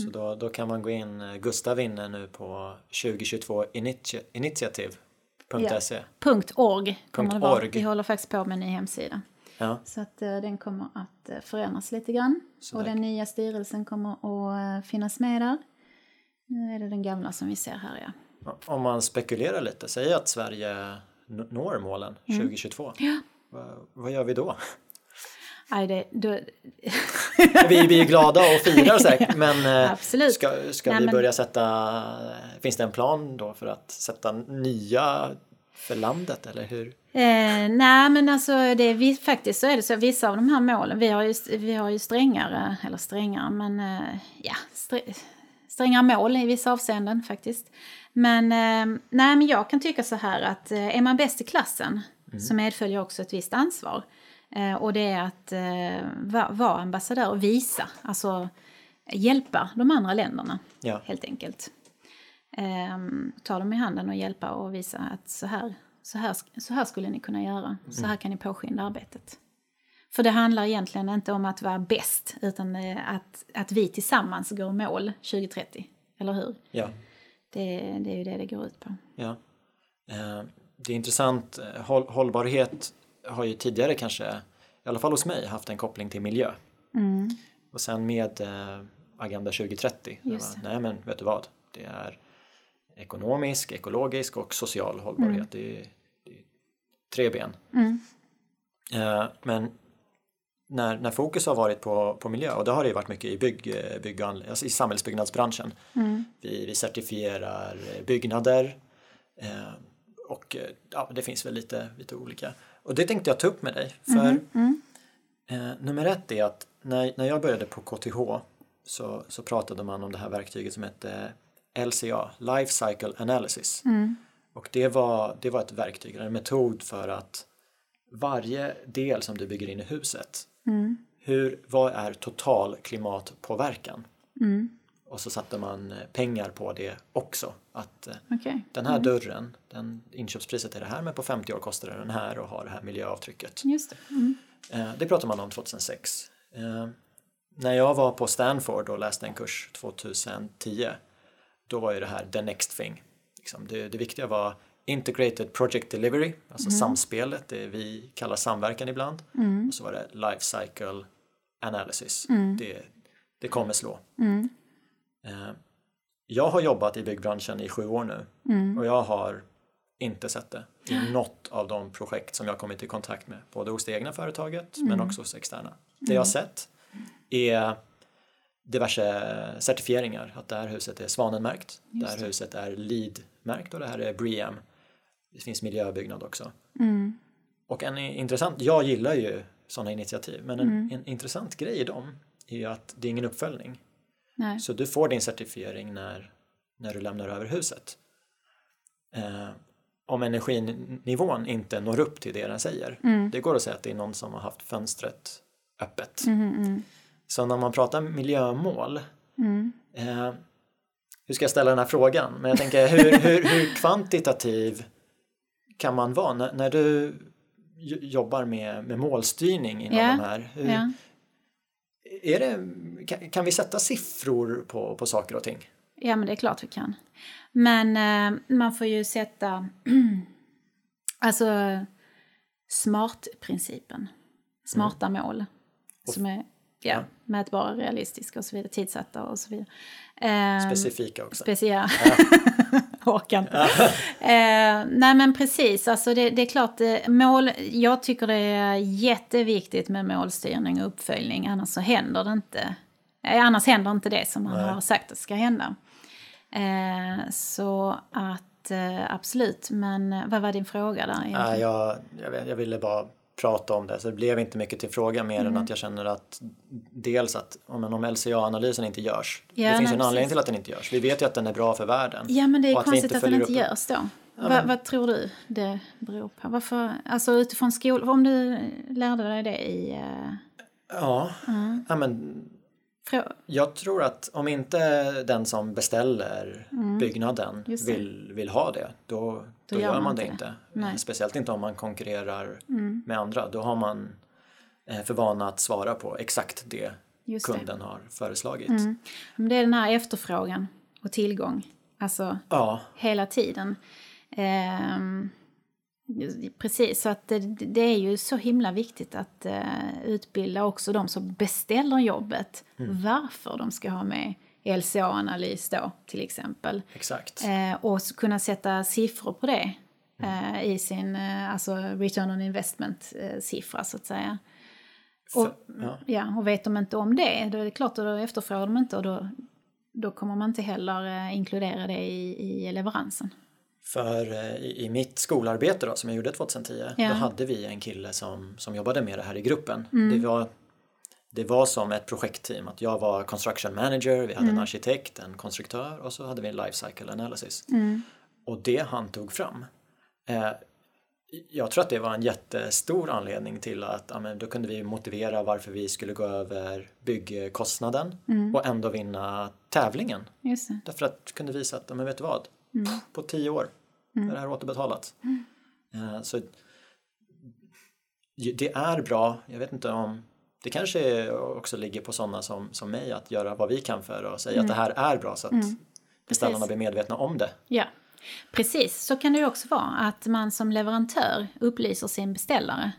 Så då, då kan man gå in, eh, Gustav inne nu på 2022 initia- initiativ.se. Punkt .org kommer det vara. org. Vi håller faktiskt på med en ny hemsida. Ja. Så att eh, den kommer att eh, förändras lite grann. Så och där- den nya styrelsen kommer att eh, finnas med där. Nu är det den gamla som vi ser här ja. Om man spekulerar lite, säg att Sverige når målen 2022. Mm. Ja. Va, vad gör vi då? Aj, det, då, Vi, vi är glada och firar säkert men Absolut. ska, ska Nej, vi men- börja sätta, finns det en plan då för att sätta nya för landet eller hur? Eh, nej men alltså det är, faktiskt så är det så vissa av de här målen, vi har ju, vi har ju strängare, eller strängare men eh, ja, strä, strängare mål i vissa avseenden faktiskt. Men eh, nej men jag kan tycka så här att eh, är man bäst i klassen så medföljer också ett visst ansvar. Eh, och det är att eh, vara vara ambassadör och visa, alltså hjälpa de andra länderna Ja. helt enkelt. Ehm, ta dem i handen och hjälpa och visa att så här, så här, så här skulle ni kunna göra. Så här kan ni påskynda arbetet. För det handlar egentligen inte om att vara bäst utan eh, att, att vi tillsammans går mål 2030. Eller hur? Ja. Det, det är ju det det går ut på. Ja. Eh, Det är intressant. Eh, Håll, hållbarhet har ju tidigare kanske, i alla fall hos mig, haft en koppling till miljö. Mm. Och sen med eh, Agenda 2030, där Just var, nej men vet du vad, det är ekonomisk, ekologisk och social hållbarhet. Det, är, det är tre ben. Mm. Eh, men när, när fokus har varit på, på miljö, och det har det ju varit mycket i, bygg, eh, bygg alltså i samhällsbyggnadsbranschen. Mm. Vi, vi certifierar eh, byggnader eh, och eh, ja, det finns väl lite, lite olika. Och det tänkte jag ta upp med dig. För Mm. eh, nummer ett är att när, när jag började på KTH så, så pratade man om det här verktyget som hette LCA, Life Cycle Analysis. Mm. Och det var, det var ett verktyg, en metod för att varje del som du bygger in i huset, Mm. hur, vad är total klimatpåverkan? Mm. och så satte man eh, pengar på det också. Att eh, Okej. den här dörren, den, inköpspriset är det här men på 50 år kostar den här och har det här miljöavtrycket. Just det. Mm. Eh, Det pratar man om 2006. Eh, När jag var på Stanford och läste en kurs 2010 då var ju det här the next thing. Liksom det, det viktiga var integrated project delivery, alltså samspelet, det vi kallar samverkan ibland. Och så var det life cycle analysis. Det, det kommer slå. Eh, Jag har jobbat i byggbranschen i sju år nu och jag har inte sett det i något av de projekt som jag kommit i kontakt med, både hos det egna företaget men också hos externa. Det jag har sett är diverse certifieringar, att det här huset är Svanenmärkt, det här huset är LEED-märkt och det här är BREEAM. Det finns miljöbyggnad också. Och en intressant, jag gillar ju sådana initiativ, men en, en intressant grej i dem är ju att det är ingen uppföljning. Nej. Så du får din certifiering när, när du lämnar över huset. Eh, om energinivån inte når upp till det den säger. Det går att säga att det är någon som har haft fönstret öppet. Så när man pratar miljömål eh, hur ska jag ställa den här frågan? Men jag tänker hur, hur, hur kvantitativ kan man vara när, när du jobbar med, med målstyrning inom Ja, de här? Hur, Ja. är det, kan, kan vi sätta siffror på, på saker och ting? ja, men det är klart vi kan. Men eh, man får ju sätta... alltså, SMART-principen. Smarta mål. Som är ja, Ja. mätbara, realistiska och så vidare. Tidsatta och så vidare. Eh, Specifika också. Speciella. Orkar inte. eh, nej men precis, alltså det, det är klart, eh, mål, jag tycker det är jätteviktigt med målstyrning och uppföljning, annars så händer det inte. Eh, annars händer inte det som man Nej. har sagt att ska hända. Eh, så att eh, absolut, men eh, vad var din fråga där egentligen? Jag, jag, jag ville bara prata om det så det blev inte mycket till fråga mer Mm. än att jag känner att dels att om, om LCA-analysen inte görs, Ja, det finns nej, ju en anledning till att den inte görs. Vi vet ju att den är bra för världen. Ja, men det är att konstigt inte att den inte upp- görs då. Ja, men- vad tror du det beror på? Varför, alltså utifrån skolan, om du lärde dig det i... Uh, Ja, ja men jag tror att om inte den som beställer byggnaden Mm. Det. vill, vill ha det, då, då, gör man det inte. Nej. Mm. Speciellt inte om man konkurrerar med andra. Då har man eh, för vana att svara på exakt det Just det. kunden har föreslagit. Men det är den här efterfrågan och tillgång. Alltså Ja, hela tiden. Ehm, precis, så att det, det är ju så himla viktigt att eh, utbilda också de som beställer jobbet. Varför de ska ha med LCA-analys då, till exempel. exakt. Eh, och kunna sätta siffror på det eh, i sin alltså return on investment-siffra, så att säga. Och, ja. Ja, och vet de inte om det, då är det klart att då efterfrågar de inte och då, då kommer man inte heller inkludera det i, i leveransen. För eh, i, i mitt skolarbete då, som jag gjorde 2010, Ja. då hade vi en kille som, som jobbade med det här i gruppen. Mm. Det, var, det var som ett projektteam, att jag var construction manager, vi hade Mm. en arkitekt, en konstruktör och så hade vi en life cycle analysis. Mm. Och det han tog fram, eh, jag tror att det var en jättestor anledning till att ja, men då kunde vi motivera varför vi skulle gå över byggkostnaden Mm. och ändå vinna tävlingen. Därför att kunde visa att, ja, men vet du vad? På tio år är det här återbetalat. Eh, Så det är bra, jag vet inte om det kanske också ligger på sådana som, som mig att göra vad vi kan för att säga att det här är bra så att beställarna Precis. blir medvetna om det. Ja, precis. Så kan det ju också vara, att man som leverantör upplyser sin beställare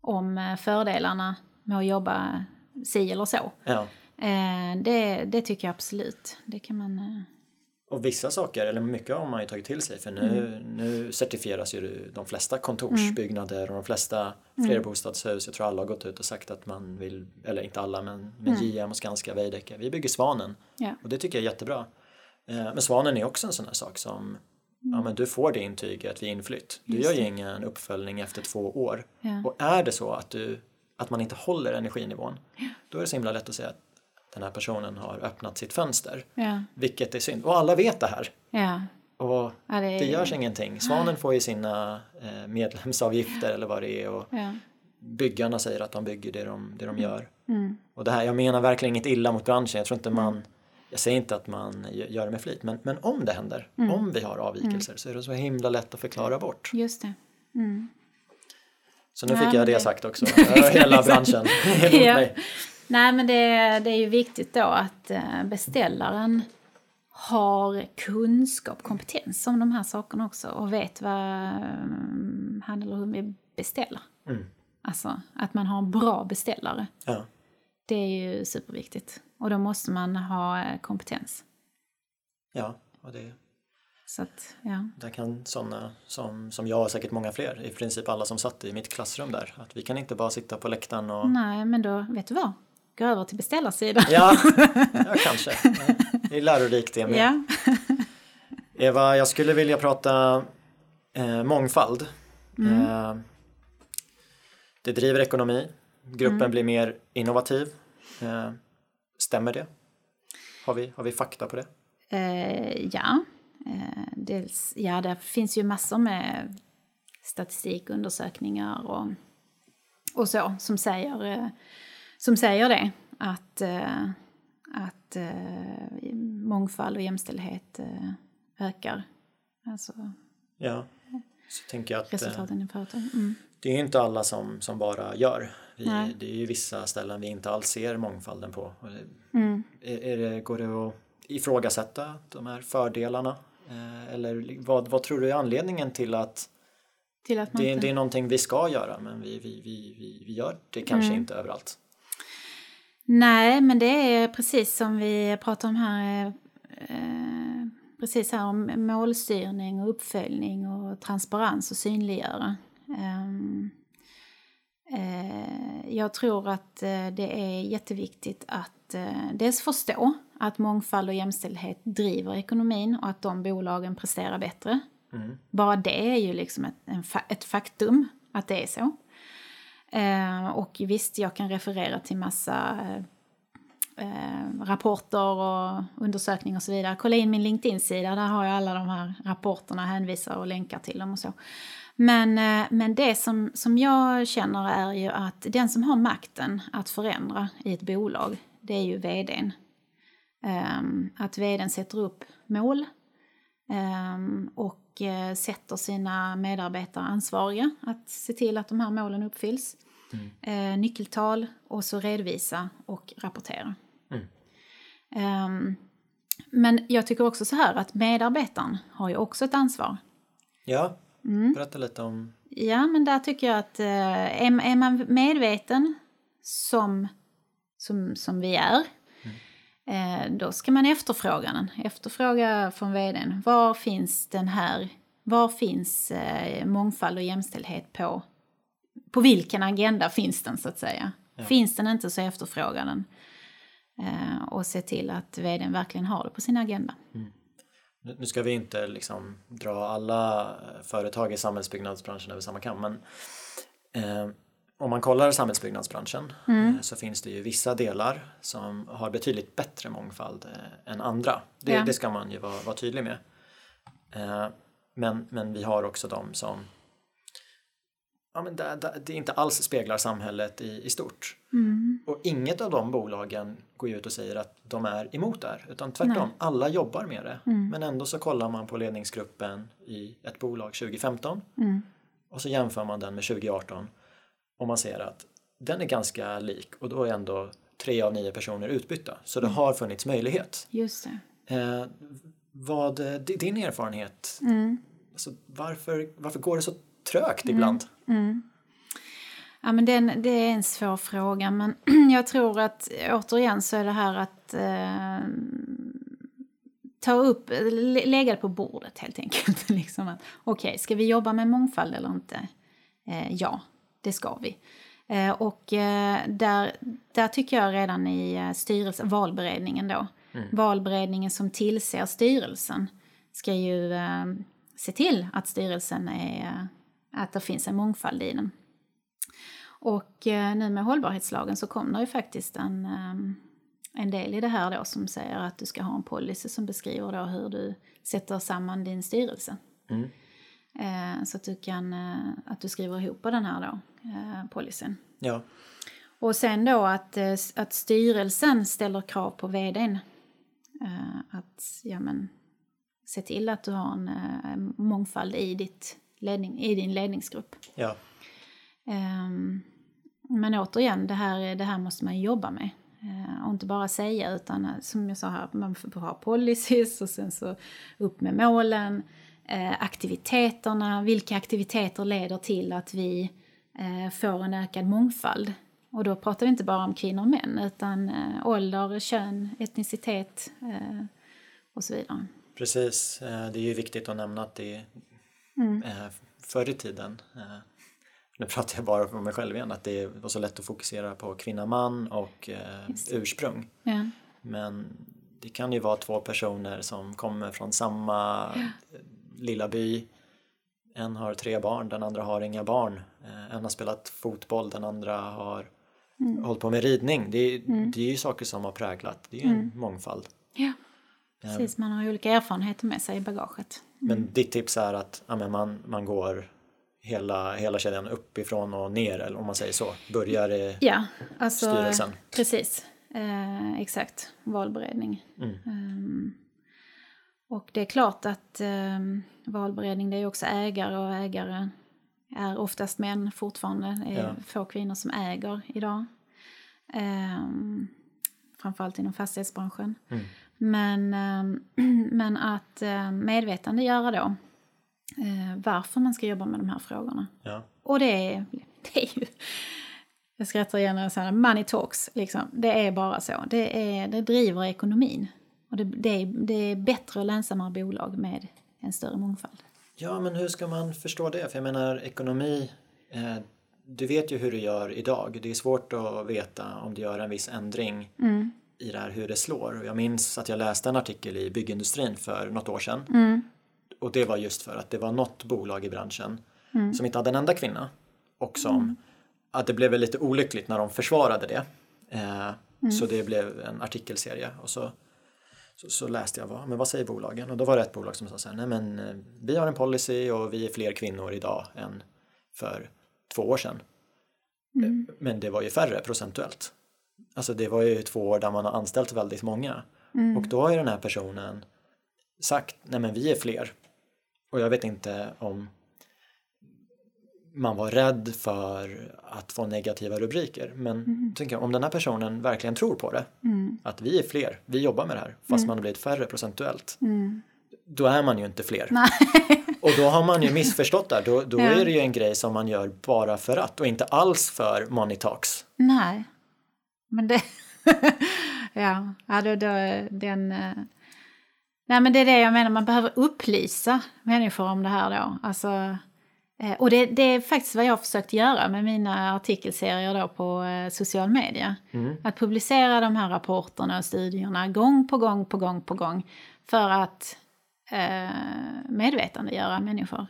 om eh, fördelarna med att jobba si eller så. Ja. Eh, Det, det tycker jag absolut. Det kan man... Och vissa saker, eller mycket har man ju tagit till sig för nu, nu certifieras ju de flesta kontorsbyggnader och de flesta flerbostadshus. Jag tror alla har gått ut och sagt att man vill, eller inte alla men, men JM och Skanska, Veidekke, vi bygger Svanen. Ja. Och det tycker jag är jättebra. Eh, Men Svanen är också en sån här sak som Ja men du får det intyget vid inflytt. Du Just gör ju det. ingen uppföljning efter två år. Ja. Och är det så att, du, att man inte håller energinivån då är det så himla lätt att säga att den här personen har öppnat sitt fönster. Ja, Vilket är synd. Och alla vet det här. ja. Och ja det, det görs ingenting. Svanen får ju sina eh, medlemsavgifter eller vad det är och Ja. byggarna säger att de bygger det de, det de gör. Mm. Och det här, jag menar verkligen inget illa mot branschen. Jag tror inte man... jag säger inte att man gör det med flit, men, men om det händer, Mm. om vi har avvikelser så är det så himla lätt att förklara bort. Just det. Mm. Så nu Nej, fick jag det, det- sagt också. Hela branschen är Ja. Nej, men det, det är ju viktigt då att eh, beställaren har kunskap, kompetens om de här sakerna också och vet vad mm, han eller hon beställer. Mm. Alltså att man har en bra beställare. Ja. Det är ju superviktigt. Och då måste man ha eh, kompetens. ja, och det, Så att, ja. där kan sådana som, som jag och säkert många fler, i princip alla som satt i mitt klassrum där, att vi kan inte bara sitta på läktaren och Nej, men då, vet du vad? Gå över till beställarsidan. Ja, ja kanske. Det är lärorikt det med. Ja. Eva, jag skulle vilja prata eh, mångfald. Mm. Eh, det driver ekonomi. Gruppen Mm. blir mer innovativ. Eh, stämmer det? Har vi, har vi fakta på det? Eh, ja. Eh, dels, ja, det finns ju massor med statistik, undersökningar och, och så som säger, eh, som säger det. Att, eh, att eh, mångfald och jämställdhet eh, ökar. Alltså Ja. Så tänker jag att resultaten i företagen. Mm. det är inte alla som, som bara gör. Vi, det är ju vissa ställen vi inte alls ser mångfalden på. Mm. Är, är det, går det att ifrågasätta de här fördelarna? Eller vad, vad tror du är anledningen till att Till att man det, inte... det är någonting vi ska göra men vi, vi, vi, vi, vi gör det kanske Mm. inte överallt. Nej, men det är precis som vi pratar om här. Eh, precis här om målstyrning och uppföljning och transparens och synliggöra. Ehm, eh, jag tror att eh, det är jätteviktigt att eh, dels förstå att mångfald och jämställdhet driver ekonomin och att de bolagen presterar bättre. Mm. Bara det är ju liksom ett, en, ett faktum att det är så. Eh, och visst, jag kan referera till massa eh, eh, rapporter och undersökningar och så vidare. Kolla in min LinkedIn-sida, där har jag alla de här rapporterna, hänvisar och länkar till dem och så. Men, eh, men det som, som jag känner är ju att den som har makten att förändra i ett bolag, det är ju vdn. Eh, att vdn sätter upp mål eh, och och eh, sätter sina medarbetare ansvariga att se till att de här målen uppfylls. Eh, nyckeltal och så redovisa och rapportera. Mm. Ehm, men jag tycker också så här att medarbetaren har ju också ett ansvar. Ja, Mm. berätta lite om... Ja, men där tycker jag att eh, är, är man medveten som, som, som vi är, då ska man efterfråga den. Efterfråga från vdn. Var finns den här, var finns eh, mångfald och jämställdhet på? På vilken agenda finns den så att säga? Finns den inte så efterfråga den. Eh, och se till att vdn verkligen har det på sin agenda. Nu nu ska vi inte liksom dra alla eh, företag i samhällsbyggnadsbranschen över samma kam men eh, om man kollar samhällsbyggnadsbranschen Mm. eh, så finns det ju vissa delar som har betydligt bättre mångfald eh, än andra. Det, Ja. det ska man ju vara, vara tydlig med. Eh, men, men vi har också de som ja, men det, det, det inte alls speglar samhället i, i stort. Mm. Och inget av de bolagen går ut och säger att de är emot det här, utan tvärtom, Nej. Mm. alla jobbar med det. Men ändå så kollar man på ledningsgruppen i ett bolag 2015 Mm. och så jämför man den med 2018 och man ser att den är ganska lik och då är ändå tre av nio personer utbytta. Så Mm. det har funnits möjlighet. Just det. Eh, vad eh, di- din erfarenhet, Mm. alltså, varför, varför går det så trögt ibland? Ja, men den, det är en svår fråga, men jag tror att återigen så är det här att eh, ta upp, lä- lägga det på bordet helt enkelt. liksom att, Okej, ska vi jobba med mångfald eller inte? Eh, ja, det ska vi. Eh, och eh, där, där tycker jag redan i eh, styrelse, valberedningen då, valberedningen som tillser styrelsen ska ju se till att styrelsen är, att det finns en mångfald i den. Och nu med hållbarhetslagen så kommer det ju faktiskt en, en del i det här då som säger att du ska ha en policy som beskriver då hur du sätter samman din styrelse. Mm. Så att du kan, att du skriver ihop den här då, eh, policyn. Ja, Och sen då att, eh, att styrelsen ställer krav på vdn. Eh, att ja, men, se till att du har en eh, mångfald i, ditt ledning, i din ledningsgrupp. Ja. Ehm, men återigen, det här, det här måste man jobba med. Och inte bara säga, utan som jag sa här, man får ha policies och sen så upp med målen. Aktiviteterna, vilka aktiviteter leder till att vi får en ökad mångfald? Och då pratar vi inte bara om kvinnor och män, utan eh, ålder, kön, etnicitet eh, och så vidare. Precis, Eh, det är ju viktigt att nämna att det Mm. eh, förr i tiden, eh, nu pratar jag bara för mig själv igen, att det var så lätt att fokusera på kvinna, man och eh, ursprung. Ja. Men det kan ju vara två personer som kommer från samma eh, lilla by. En har tre barn, den andra har inga barn. Eh, En har spelat fotboll, den andra har Mm. hållit på med ridning. Det är, det är ju saker som har präglat, det är ju en mångfald. ja, precis. Man har olika erfarenheter med sig i bagaget. Men ditt tips är att ja, men man, man går hela, hela kedjan uppifrån och ner, eller om man säger så. Börjar i Ja, alltså... styrelsen. Precis, eh, exakt. Valberedning. Mm. Ehm, och det är klart att um, valberedning det är också ägare och ägare är oftast män fortfarande. Det är Ja. få kvinnor som äger idag. Um, framförallt inom fastighetsbranschen. Mm. Men, ehm, men att uh, medvetandegöra då eh, varför man ska jobba med de här frågorna. Ja. Och det är, det är ju... Jag skrattar igen när jag säger money talks. Liksom. Det är bara så. Det, är, det driver ekonomin. Och det, det, är, det är bättre och lönsammare bolag med en större mångfald. Ja, men hur ska man förstå det? För jag menar ekonomi, eh, du vet ju hur du gör idag. Det är svårt att veta om du gör en viss ändring i det här hur det slår. Jag minns att jag läste en artikel i byggindustrin för något år sedan. Och det var just för att det var något bolag i branschen som inte hade en enda kvinna. Och som, att det blev väl lite olyckligt när de försvarade det. Eh, Så det blev en artikelserie. Och så så, så läste jag vad, men vad säger bolagen och då var det ett bolag som sa så här, nej men eh, vi har en policy och vi är fler kvinnor idag än för två år sedan. Eh, Men det var ju färre procentuellt. Alltså det var ju två år där man har anställt väldigt många. Och då har ju den här personen sagt, nej men vi är fler. Och jag vet inte om man var rädd för att få negativa rubriker. Men tänker jag, om den här personen verkligen tror på det, att vi är fler, vi jobbar med det här, fast man har blivit färre procentuellt, då är man ju inte fler. Och då har man ju missförstått där, då, då Ja. är det ju en grej som man gör bara för att och inte alls för money talks. Nej, men det... ja, ja då, då, den... eh, Nej, men det är det jag menar, man behöver upplysa människor om det här då. Alltså, och det, det är faktiskt vad jag har försökt göra med mina artikelserier då på eh, social media. Att publicera de här rapporterna och studierna gång på gång på gång på gång för att eh, medvetandegöra människor.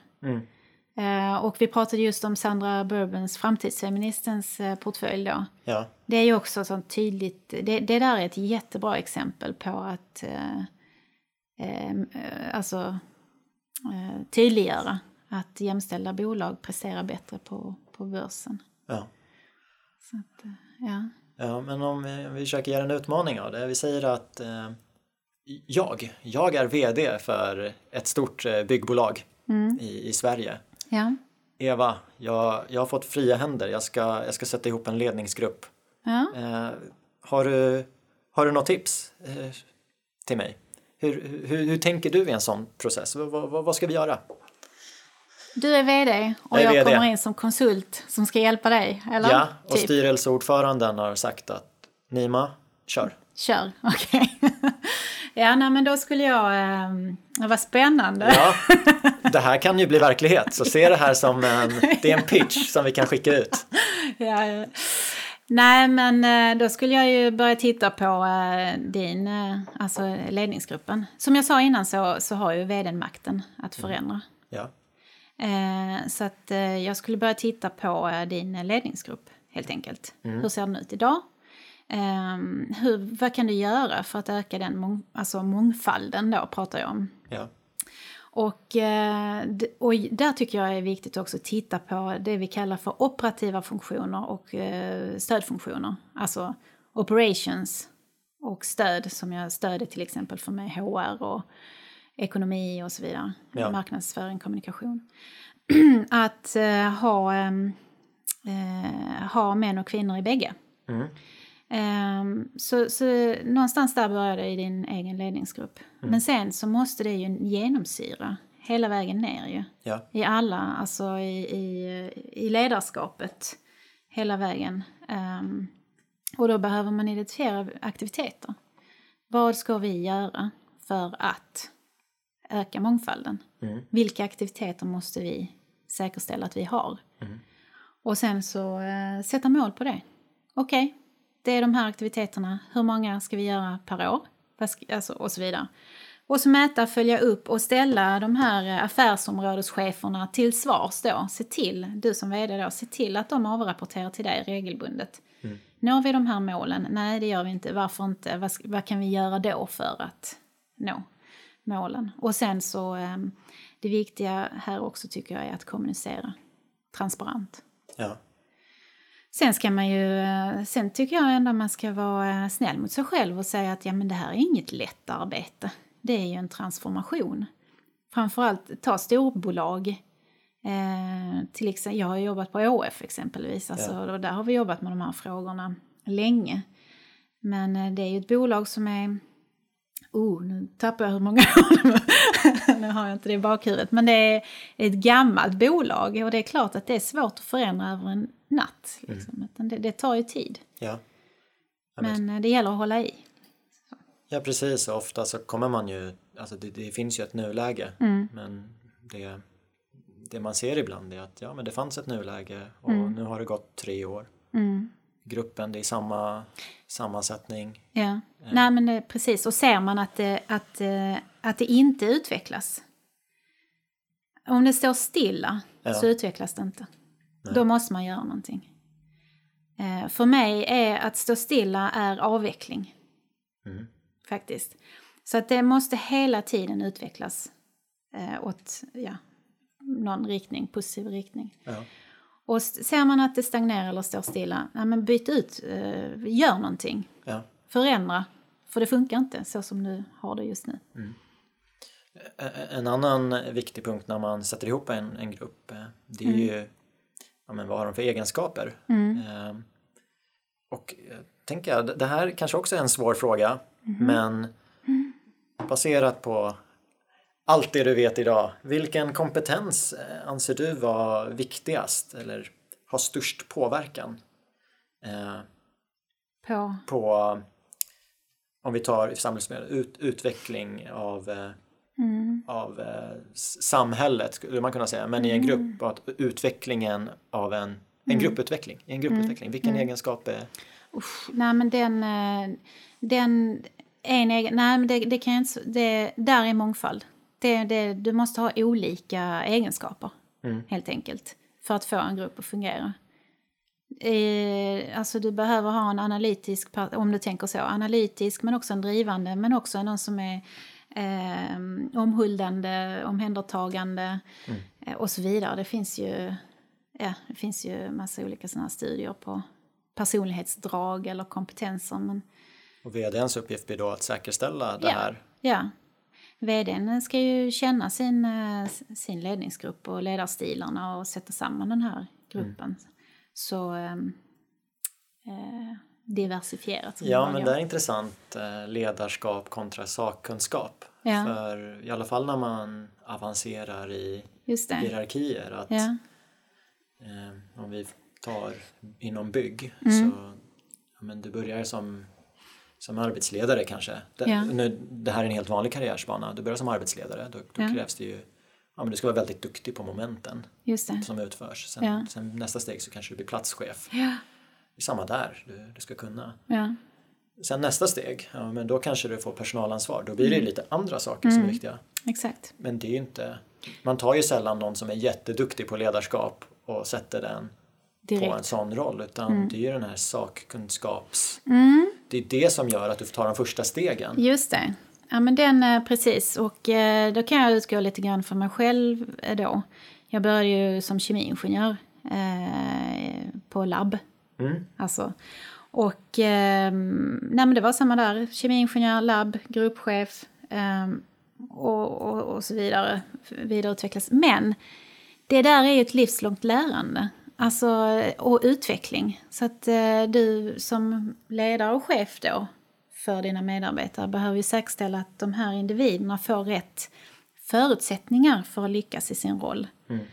Eh, och vi pratade just om Sandra Bourbons, framtidsfeministens eh, portfölj då. Ja, Det är ju också sånt tydligt, det, det där är ett jättebra exempel på att eh, eh, eh, alltså, eh, tydliggöra att jämställda bolag presterar bättre på, på börsen. ja. Så att, eh, ja. Ja, men om vi, om vi försöker göra en utmaning av det. Vi säger att eh, jag, jag är VD för ett stort eh, byggbolag i, i Sverige. Ja. Eva, jag, jag har fått fria händer. Jag ska, jag ska sätta ihop en ledningsgrupp. Ja. Eh, har, du, har du något tips eh, till mig? Hur, hur, hur tänker du i en sån process? Vad, vad, vad ska vi göra? Du är vd och Jag jag, kommer in som konsult som ska hjälpa dig, eller? Ja, och typ. styrelseordföranden har sagt att Nima, kör. Kör, okej. ja, nej, men då skulle jag... Eh, vad spännande. Ja, det här kan ju bli verklighet. Så se det här som en, det är en pitch som vi kan skicka ut. Ja, ja. Nej, men eh, då skulle jag ju börja titta på eh, din, eh, alltså ledningsgruppen. Som jag sa innan så, så har ju vdn makten att förändra. Ja, Eh, Så att eh, jag skulle börja titta på eh, din ledningsgrupp helt enkelt. Hur ser den ut idag? Ehm, Hur, vad kan du göra för att öka den mång, alltså mångfalden då pratar jag om. ja, Och, eh, och där tycker jag är viktigt också att titta på det vi kallar för operativa funktioner och eh, stödfunktioner. Alltså operations och stöd som jag stöder till exempel för mig HR och ekonomi och så vidare. Ja. Marknadsföring, kommunikation. att eh, ha, ehm, eh, ha män och kvinnor i bägge. Mm. Ehm, så, så någonstans där börjar det i din egen ledningsgrupp. Men sen så måste det ju genomsyra hela vägen ner ju. Ja. I alla, alltså i, i, i ledarskapet hela vägen. Ehm, och då behöver man identifiera aktiviteter. Vad ska vi göra för att öka mångfalden? Mm. Vilka aktiviteter måste vi säkerställa att vi har? Och sen så eh, sätta mål på det. Okej, det är de här aktiviteterna. Hur många ska vi göra per år? Alltså, och så vidare. Och så mäta, följa upp och ställa de här eh, affärsområdescheferna till svars då. Se till, du som vd då, se till att de avrapporterar till dig regelbundet. Når vi de här målen? Nej, det gör vi inte. Varför inte? Vad, vad kan vi göra då för att nå målen? Och sen så, eh, det viktiga här också tycker jag är att kommunicera transparent. Ja. Sen ska man ju, eh, sen tycker jag ändå man ska vara eh, snäll mot sig själv och säga att ja men det här är inget lätt arbete. Det är ju en transformation. Framförallt ta storbolag. Eh, till exempel, jag har jobbat på ÅF exempelvis, alltså, Ja. och där har vi jobbat med de här frågorna länge. Men eh, det är ju ett bolag som är Oh, nu tappar jag hur många år. Nu har jag inte det i bakhuvudet. Men det är ett gammalt bolag och det är klart att det är svårt att förändra över en natt. Liksom. Utan Det, det tar ju tid. Ja. Men- eh, det gäller att hålla i. ja, precis. Ofta så kommer man ju, alltså det, det finns ju ett nuläge. Mm. Men det, det man ser ibland är att ja, men det fanns ett nuläge och Mm. nu har det gått tre år. Gruppen, det är samma sammansättning. Ja. Nej men det, precis. Och ser man att det, att, eh, att det inte utvecklas. Om det står stilla Ja. så utvecklas det inte. Då måste man göra någonting. Eh, för mig är att stå stilla är avveckling. Mm. Faktiskt. Så att det måste hela tiden utvecklas eh, åt ja, någon riktning, positiv riktning. Ja. Och ser man att det stagnerar eller står stilla, ja, men byt ut, eh, gör någonting. Ja. Förändra. För det funkar inte så som du har det just nu. Ä- En annan viktig punkt när man sätter ihop en, en grupp eh, det är ju ja, men vad har de för egenskaper? Eh, och tänker jag, det här kanske också är en svår fråga men baserat på allt det du vet idag, vilken kompetens eh, anser du vara viktigast eller har störst påverkan? Eh, På, på om vi tar i samhällsmiljö, ut, utveckling av, eh, av eh, samhället skulle man kunna säga, men i en grupp, att utvecklingen av en, en grupputveckling, i en grupputveckling, vilken egenskap är usch, nej men den, eh, den en egen, nej men det, det kan jag inte, det, där är mångfald. Det, det, du måste ha olika egenskaper helt enkelt för att få en grupp att fungera. Eh, alltså du behöver ha en analytisk, om du tänker så, analytisk men också en drivande men också någon som är eh, omhuldande, omhändertagande eh, och så vidare. Det finns ju, ja, det finns ju massa olika sådana studier på personlighetsdrag eller kompetenser. Men och vdns uppgift blir då att säkerställa det Ja. här. ja, vdn ska ju känna sin, eh, sin ledningsgrupp och ledarstilarna och sätta samman den här gruppen. Så ehm, eh, diversifierat. Ja, men det är intressant eh, ledarskap kontra sakkunskap. Ja. För i alla fall när man avancerar i hierarkier att Ja. Eh, om vi tar inom bygg Mm. så men du börjar som, som arbetsledare kanske. Det, Ja. nu, det här är en helt vanlig karriärsbana. Du börjar som arbetsledare. Då, då Ja. krävs det ju ja, men du ska vara väldigt duktig på momenten som utförs. Sen, Ja. sen nästa steg så kanske du blir platschef. Det är samma där. Du, du ska kunna. Sen nästa steg, ja, men då kanske du får personalansvar. Då blir det Mm. ju lite andra saker som är viktiga. Exakt. Men det är ju inte... Man tar ju sällan någon som är jätteduktig på ledarskap och sätter den på en Direkt. Mm. sån roll utan det är ju den här sakkunskaps... Det är det som gör att du tar de första stegen. Just det. Ja, men den, eh, precis. Och eh, då kan jag utgå lite grann för mig själv eh, då. Jag började ju som kemiingenjör eh, på labb. Mm. Alltså, Och eh, nej, det var samma där, kemiingenjör, labb, gruppchef eh, och, och, och så vidare, vidareutvecklas. Men det där är ju ett livslångt lärande. Alltså, och utveckling. Så att eh, du som ledare och chef då för dina medarbetare behöver ju säkerställa att de här individerna får rätt förutsättningar för att lyckas i sin roll. Mm.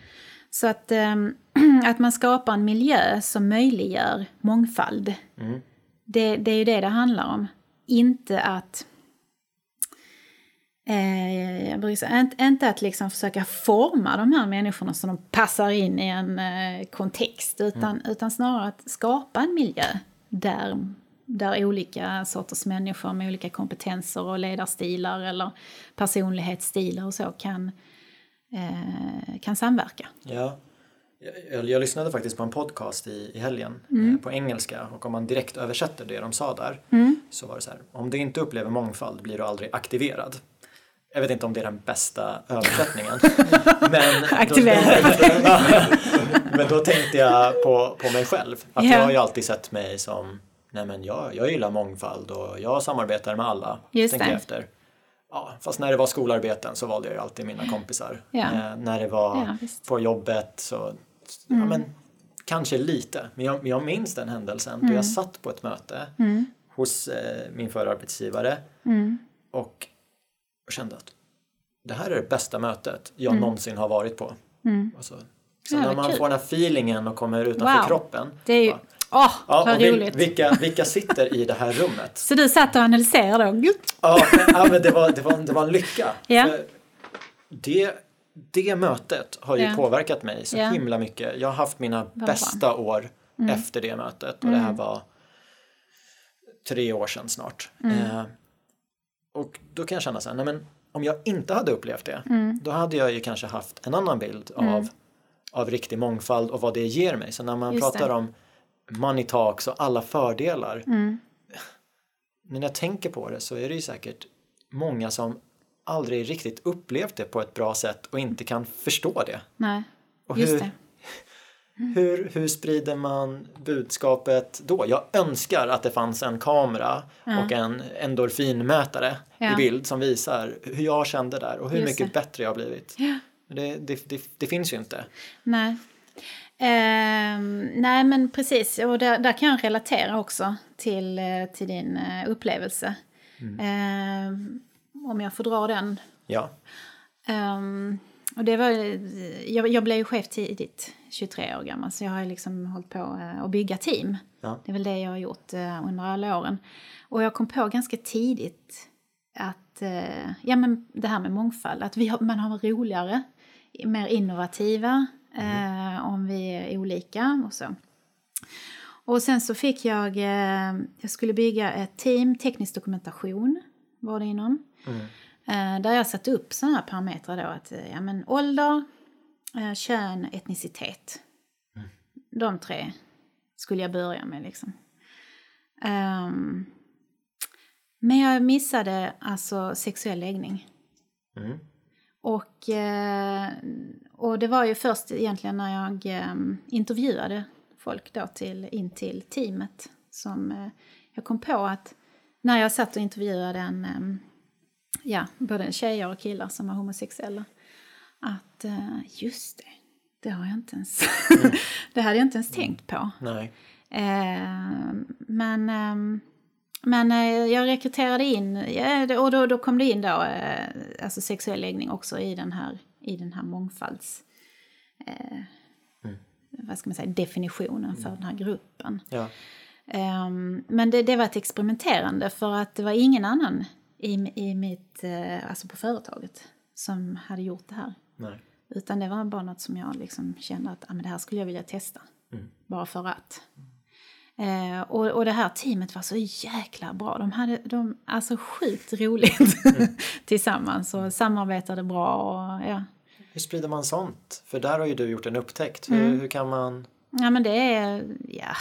Så att, eh, att man skapar en miljö som möjliggör mångfald. Mm. Det, det är ju det det handlar om. Inte att jag brukar säga, inte, att liksom försöka forma de här människorna så de passar in i en eh, kontext utan, Mm. utan snarare att skapa en miljö där, där olika sorters människor med olika kompetenser och ledarstilar eller personlighetsstilar och så kan, eh, kan samverka. Ja. Jag, jag lyssnade faktiskt på en podcast i, i helgen Mm. eh, på engelska och om man direkt översätter det de sa där Mm. så var det så här, om du inte upplever mångfald blir du aldrig aktiverad. Jag vet inte om det är den bästa översättningen. men. Då, men då tänkte jag på, på mig själv. Att Ja. jag har ju alltid sett mig som, nej men jag, jag gillar mångfald och jag samarbetar med alla. Just jag efter. Ja, fast när det var skolarbeten så valde jag ju alltid mina kompisar. Ja. Eh, när det var visst. på jobbet så, ja men kanske lite. Men jag, jag minns den händelsen då jag satt på ett möte hos eh, min förra arbetsgivare och kände att det här är det bästa mötet jag någonsin har varit på. Alltså, så Ja, när man kul. får den här feelingen och kommer utanför Wow. kroppen. Det är ju, åh, Ja, vad och vil, roligt. vilka, vilka sitter i det här rummet? Så du satt och analyserade? Gud. Ja, men, ja, men det, var, det, var, det var en lycka. För Det, det mötet har ju Ja. påverkat mig så Ja. himla mycket. Jag har haft mina bra. bästa år efter det mötet och det här var tre år sedan snart. Eh, och då kan jag känna så här, nej men om jag inte hade upplevt det, då hade jag ju kanske haft en annan bild av, av riktig mångfald och vad det ger mig. Så när man Just pratar det. om money talks och alla fördelar, när jag tänker på det så är det ju säkert många som aldrig riktigt upplevt det på ett bra sätt och inte kan förstå det. Nej, Och hur, det. Hur, hur sprider man budskapet då? Jag önskar att det fanns en kamera och en endorfinmätare Ja. i bild som visar hur jag kände där och hur Just mycket det. bättre jag har blivit. Det, det, det, det finns ju inte. Nej. Ehm, nej, men precis. Och där, där kan jag relatera också till, eh, till din eh, upplevelse. Ehm, om jag får dra den. Ja, Ehm, och det var, jag, jag blev ju chef tidigt, 23 år gammal, så jag har liksom hållit på eh, att bygga team. Ja. Det är väl det jag har gjort eh, under alla åren. Och jag kom på ganska tidigt att eh, ja, men det här med mångfald, att vi har, man har roligare, mer innovativa eh, om vi är olika och så. Och sen så fick jag, eh, jag skulle bygga ett team, teknisk dokumentation var det inom. Eh, där jag satte upp sådana här parametrar då att eh, ja, men ålder, eh, kön, etnicitet. De tre skulle jag börja med liksom. Ehm, men jag missade alltså sexuell läggning. Mm. Och, eh, och det var ju först egentligen när jag eh, intervjuade folk då till, in till teamet som eh, jag kom på att när jag satt och intervjuade en, eh, ja, både tjejer och killar som var homosexuella, att eh, just det, det har jag inte ens, det hade jag inte ens tänkt på. nej. Eh, men ehm, men eh, jag rekryterade in, och då, då kom det in då, alltså sexuell läggning också i den här, i den här mångfalds... Eh, Vad ska man säga, definitionen för den här gruppen. Ja. Ehm, men det, det var ett experimenterande för att det var ingen annan i, i mitt, eh, alltså på företaget som hade gjort det här. Nej. Utan det var bara något som jag liksom kände att ah, men det här skulle jag vilja testa. Bara för att. Eh, och, och det här teamet var så jäkla bra. De hade de, alltså sjukt roligt tillsammans och samarbetade bra. Och, ja. Hur sprider man sånt? För där har ju du gjort en upptäckt. Hur, hur kan man... ja, men det är... Ja,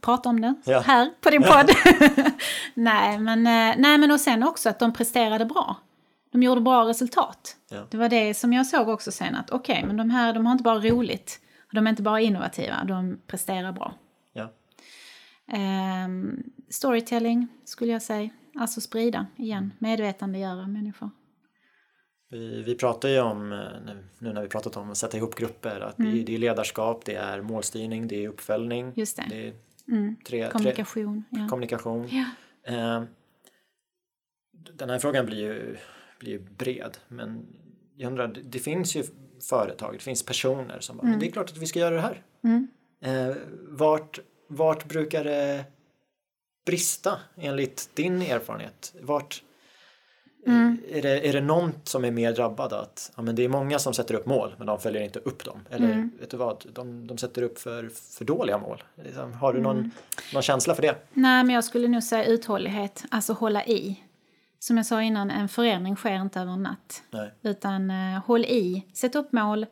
prata om det Ja. här på din podd. nej, men, eh, nej, men och sen också att de presterade bra. De gjorde bra resultat. Ja. Det var det som jag såg också sen att okej, men de här de har inte bara roligt. De är inte bara innovativa, de presterar bra. Ja. Ehm, storytelling skulle jag säga. Alltså sprida igen, medvetandegöra människor. Vi, vi pratar ju om, eh, nu, när vi pratat om att sätta ihop grupper, att det, det är ledarskap, det är målstyrning, det är uppföljning. Just det. det är Mm. tre, Kommunikation. tre, Ja. kommunikation. Ja. Eh, den här frågan blir ju, blir ju bred, men jag undrar, det, det finns ju företag, det finns personer som bara, men det är klart att vi ska göra det här. Mm. Eh, vart, vart brukar det brista enligt din erfarenhet? Vart, Mm. är, det, är det någon som är mer drabbad? Att ja, men det är många som sätter upp mål men de följer inte upp dem. Eller Mm. vet du vad, de, de sätter upp för, för dåliga mål. Liksom, Har du någon, Mm. någon känsla för det? Nej, men jag skulle nog säga uthållighet, alltså hålla i. Som jag sa innan, en förändring sker inte över en natt. Nej. Utan eh, håll i, sätt upp mål,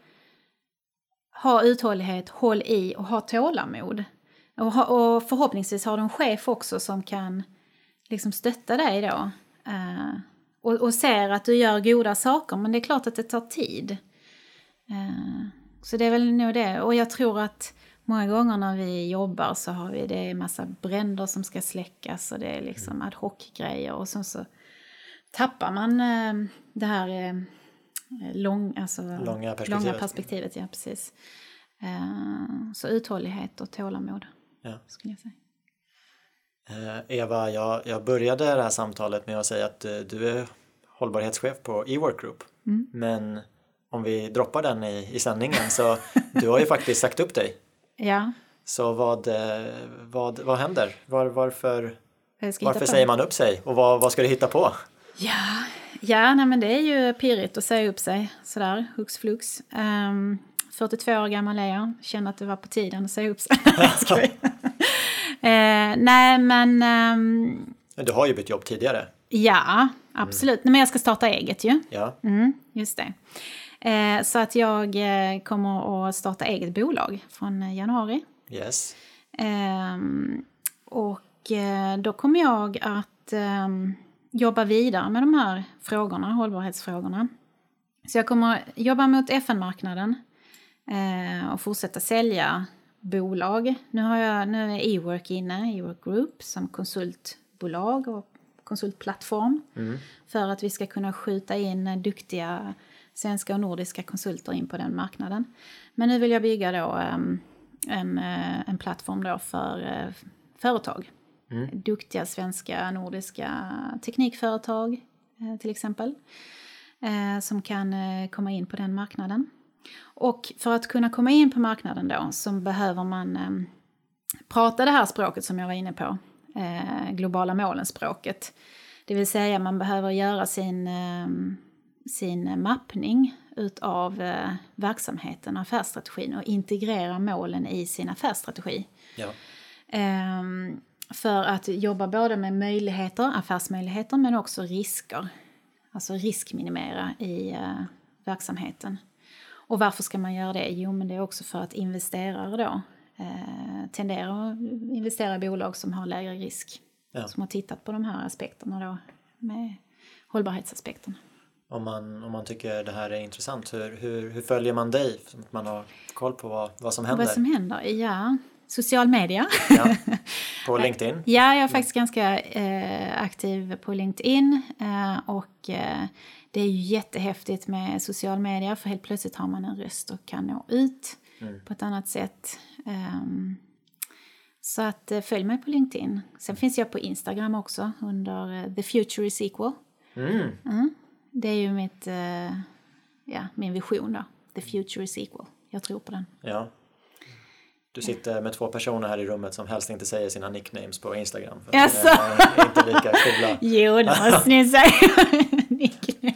ha uthållighet, håll i och ha tålamod. Och, ha, och förhoppningsvis har du en chef också som kan liksom stötta dig då. Eh, och, och ser att du gör goda saker, men det är klart att det tar tid. Eh, så det är väl nog det. Och jag tror att många gånger när vi jobbar så har vi det är massa bränder som ska släckas och det är liksom ad hoc-grejer och sen så tappar man eh, det här eh, lång, alltså, Långa perspektivet. långa perspektivet. Ja, precis. Så uthållighet och tålamod Ja. skulle jag säga. Eh, Eva, jag, jag började det här samtalet med att säga att eh, du är hållbarhetschef på e-work group. Mm. Men om vi droppar den i, i sändningen så du har ju faktiskt sagt upp dig. Ja, Så vad, eh, vad, vad händer? Var, varför varför säger man upp sig? Och vad, vad ska du hitta på? Ja, ja nej, men det är ju pirrigt att säga upp sig sådär, hux flux. Um, 42 år gammal är jag, känner att det var på tiden att säga upp sig. Eh, nej, men ehm, Men Du har ju bytt jobb tidigare. ja, absolut. Nej, men jag ska starta eget ju. Ja, Mm, just det. Eh, så att jag eh, kommer att starta eget bolag från eh, januari. yes. Ehm, och eh, då kommer jag att ehm, jobba vidare med de här frågorna, hållbarhetsfrågorna. Så jag kommer jobba mot FN-marknaden eh, och fortsätta sälja bolag. Nu, har jag, nu är Ework inne, Ework Group, som konsultbolag och konsultplattform för att vi ska kunna skjuta in duktiga svenska och nordiska konsulter in på den marknaden. Men nu vill jag bygga då ehm, en, eh, en plattform då för eh, företag. Duktiga svenska, nordiska teknikföretag eh, till exempel. Som kan komma in på den marknaden. Och för att kunna komma in på marknaden då så behöver man eh, prata det här språket som jag var inne på. Eh, globala målen-språket. Det vill säga man behöver göra sin, eh, sin mappning utav eh, verksamheten, affärsstrategin och integrera målen i sin affärsstrategi. Ja. Ehm, för att jobba både med möjligheter, affärsmöjligheter, men också risker. Alltså riskminimera i eh, verksamheten. Och varför ska man göra det? Jo, men det är också för att investerare då eh, tenderar att investera i bolag som har lägre risk. Ja. Som har tittat på de här aspekterna då, med hållbarhetsaspekten. Om, man, om man tycker det här är intressant, hur, hur, hur följer man dig? Så att man har koll på vad, vad som händer Vad som händer? Ja, social media. ja. på LinkedIn. Ja, jag är faktiskt ganska eh, aktiv på LinkedIn eh, och eh, det är ju jättehäftigt med social media för helt plötsligt har man en röst och kan nå ut på ett annat sätt. Ehm, så att eh, följ mig på LinkedIn. Sen finns jag på Instagram också under eh, The Future is Equal. Mm. Mm. Det är ju mitt, eh, ja, min vision då. The Future is Equal. Jag tror på den. Ja. Du sitter med två personer här i rummet som helst inte säger sina nicknames på Instagram. För Jaså? de är inte lika coola. Jo, det måste ni säga.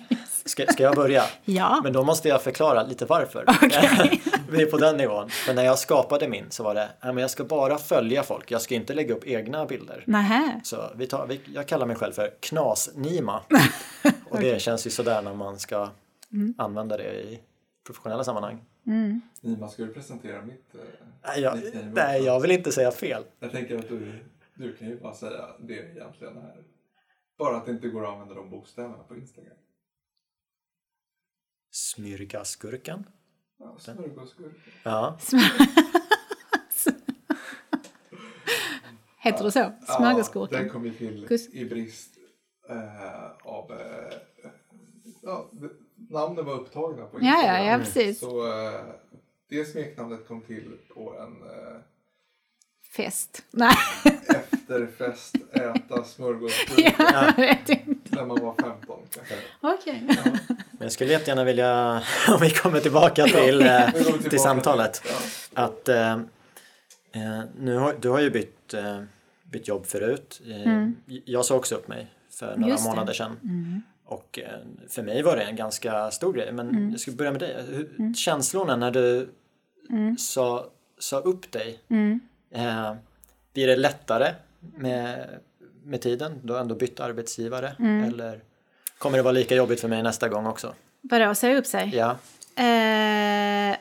Ska, ska jag börja? Ja. Men då måste jag förklara lite varför. Okej. Vi är på den nivån. För när jag skapade min så var det, "Nej, men jag ska bara följa folk, jag ska inte lägga upp egna bilder. Nähä. Så vi tar, vi, jag kallar mig själv för Knas-Nima. Och det känns ju sådär när man ska Mm. använda det i professionella sammanhang. Nima, ska du presentera mitt eh, Nej jag, nej, jag vill inte säga fel. Jag tänker att du, du kan ju bara säga det egentligen är. Bara att det inte går att använda de bokstäverna på Instagram. Smyrgasgurkan. Ja, smörgåsgurka. Ja, Heter det så? Smörgåsgurkan? Ja, den kom ju till i brist eh, av... Eh, ja, namnen var upptagna på Ja, Instagram. ja, ja, precis. Så eh, det smeknamnet kom till på en eh, Fest. Nej, efterfest, äta inte. när man var 15 kanske. Okej. Men jag skulle jättegärna vilja, om vi kommer tillbaka till, eh, Vi går tillbaka till samtalet, Ja. att eh, eh, nu har, du har ju bytt, eh, bytt jobb förut. Eh, Jag sa också upp mig för några Mm. Just det. Mm. månader sedan. Och eh, för mig var det en ganska stor grej. Men Mm. jag ska börja med dig. Hur, Känslorna när du sa, sa upp dig. Mm. Eh, blir det lättare med, med tiden? Du har ändå bytt arbetsgivare. Mm. Eller kommer det vara lika jobbigt för mig nästa gång också? Vadå, säga upp sig? Ja. Eh,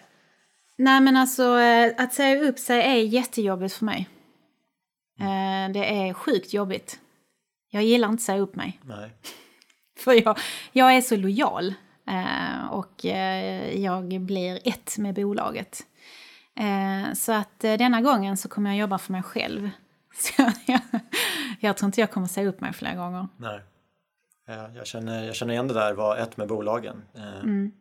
nej men alltså eh, att säga upp sig är jättejobbigt för mig. Eh, det är sjukt jobbigt. Jag gillar inte att säga upp mig. Nej. För jag, jag är så lojal. Eh, och eh, jag blir ett med bolaget. Eh, så att denna gången så kommer jag jobba för mig själv. Så jag, jag tror inte jag kommer säga upp mig flera gånger. Nej. Ja, jag, känner, jag känner igen det där, var ett med bolagen. Eh, Mm.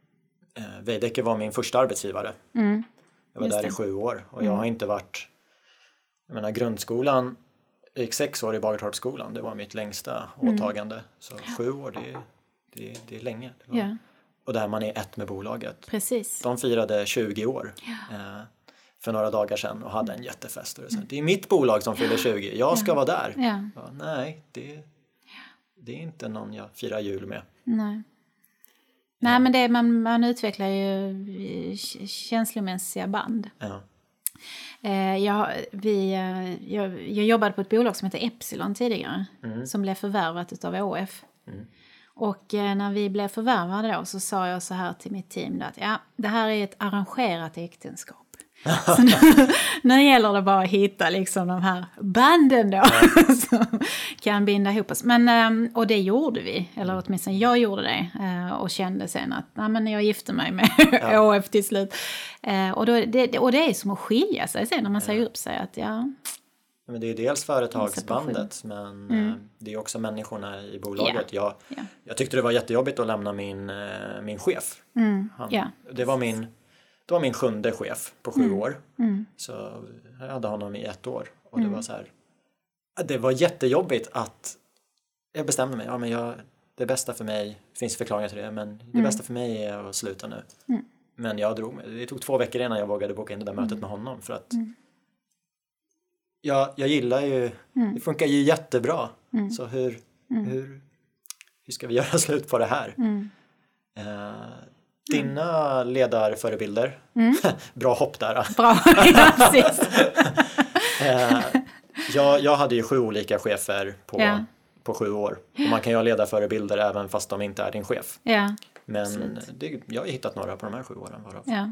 eh, Veidekke var min första arbetsgivare. Jag var just där det. i sju år och jag har inte varit... Jag menar grundskolan, jag gick sex år i Bagartorpsskolan, det var mitt längsta åtagande. Så sju år, det är, det är, det är länge. Det var- Ja, Och där man är ett med bolaget. precis. De firade 20 år eh, för några dagar sedan och hade en jättefest. Och det, är här, det är mitt bolag som fyller 20, jag ska vara där. Ja, nej, det, det är inte någon jag firar jul med. nej. Nej, men det, man, man utvecklar ju eh, känslomässiga band. Ja. Eh, jag, vi, eh, jag, jag jobbade på ett bolag som heter Epsilon tidigare, som blev förvärvat av ÅF. Och eh, när vi blev förvärvade då så sa jag så här till mitt team då att ja, det här är ett arrangerat äktenskap. så nu, nu gäller det bara att hitta liksom de här banden då som kan binda ihop oss. Men, ehm, och det gjorde vi, eller åtminstone jag gjorde det eh, och kände sen att nej, men jag gifte mig med ÅF till slut. Eh, Och, då, det, och det är som att skilja sig sen när man säger upp sig. Att, ja, Men det är dels företagsbandet men eh, det är också människorna i bolaget. Jag, Mm. Ja. jag tyckte det var jättejobbigt att lämna min, min chef. Han, Mm. ja. det, var min, det var min sjunde chef på sju Mm. år. Så jag hade honom i ett år. Och Mm. det var så här. Det var jättejobbigt att jag bestämde mig. Ja, men jag, det bästa för mig, det finns förklaringar till det, men Mm. det bästa för mig är att sluta nu. Men jag drog mig. Det tog två veckor innan jag vågade boka in det där Mm. mötet med honom. För att jag, jag gillar ju, Mm. det funkar ju jättebra. Så hur, hur, hur ska vi göra slut på det här? Mm. Dina ledarförebilder, bra hopp där. Bra, ja, precis. Eh, jag, jag hade ju sju olika chefer på, Ja. på sju år. Och man kan ju ha ledarförebilder även fast de inte är din chef. Ja, Men det, jag har hittat några på de här sju åren. Varav. ja.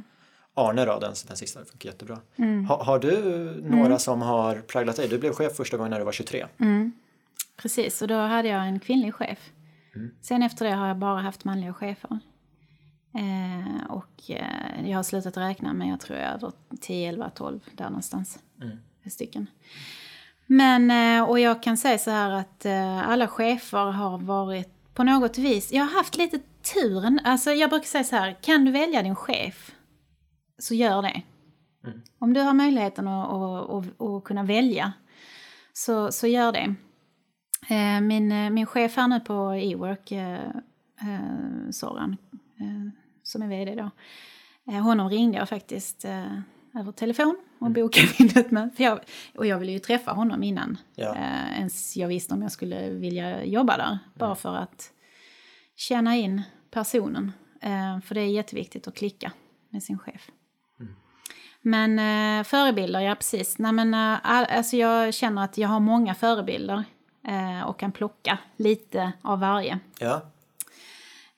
Arne då, den, den sista, det funkar jättebra. Mm. Ha, har du några som har präglat dig? Du blev chef första gången när du var 23. Mm. Precis, och då hade jag en kvinnlig chef. Sen efter det har jag bara haft manliga chefer. Eh, och eh, jag har slutat räkna, men jag tror jag är över 10, 11, 12 där någonstans. Stycken. Men, eh, och jag kan säga så här att eh, alla chefer har varit på något vis, jag har haft lite turen, alltså jag brukar säga så här, kan du välja din chef så gör det. Om du har möjligheten att, att, att, att kunna välja så, så gör det. Eh, Min, eh, min chef här nu på Ework, Soran, som är vd då, eh, honom ringde jag faktiskt eh, över telefon och bokade in ett möte. För jag, och jag ville ju träffa honom innan Ja. eh, ens jag visste om jag skulle vilja jobba där. Bara för att känna in personen. Eh, för det är jätteviktigt att klicka med sin chef. Men eh, förebilder, ja precis. Nej, men, eh, all, alltså jag känner att jag har många förebilder eh, och kan plocka lite av varje. Ja.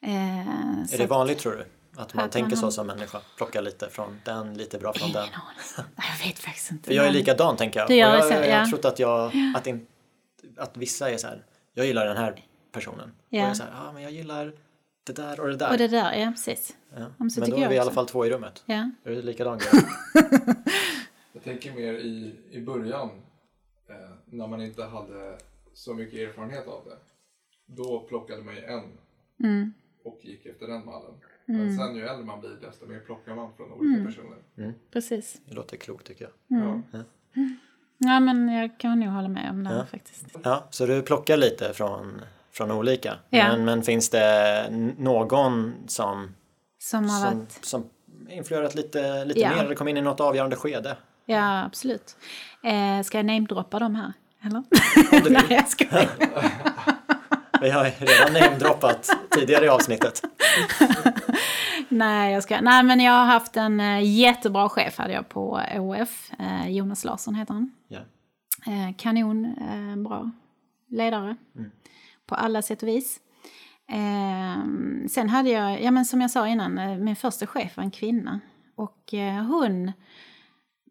Är det vanligt tror du? Att man tänker så som människa? Plocka lite från den, lite bra från den. Ingen aning. Nej, jag vet faktiskt inte. För jag är likadan tänker jag. Du gör och jag, så, jag ja. har trott att, jag, att, in, att vissa är så här, jag gillar den här personen. Ja. Och jag är så här, ja men jag gillar det där och det där. Och det där, ja precis. ja. men så men då är jag vi i alla fall två i rummet. Ja. Är det likadan grej? Jag tänker mer i, i början, eh, när man inte hade så mycket erfarenhet av det, då plockade man ju en Mm. och gick efter den mallen. Men sen ju äldre man blir desto mer plockar man från olika personer. Precis. Det låter klokt tycker jag. Mm. Ja. Ja, men jag kan nog hålla med om det här Ja. faktiskt. Ja, så du plockar lite från, från olika. Ja. Men, men finns det någon som, Som har som, varit... som influerat lite, lite Ja. mer eller kom in i något avgörande skede? Ja, absolut. Eh, ska jag namedroppa dem här? Eller? du vill. Nej, jag skojar. Vi har redan namedroppat tidigare i avsnittet. Nej, jag ska. Nej, men jag har haft en eh, jättebra chef hade jag på OF. Eh, Jonas Larsson heter han. Ja. Eh, kanon, bra ledare. På alla sätt och vis. Eh, sen hade jag, ja men som jag sa innan, min första chef var en kvinna. Och hon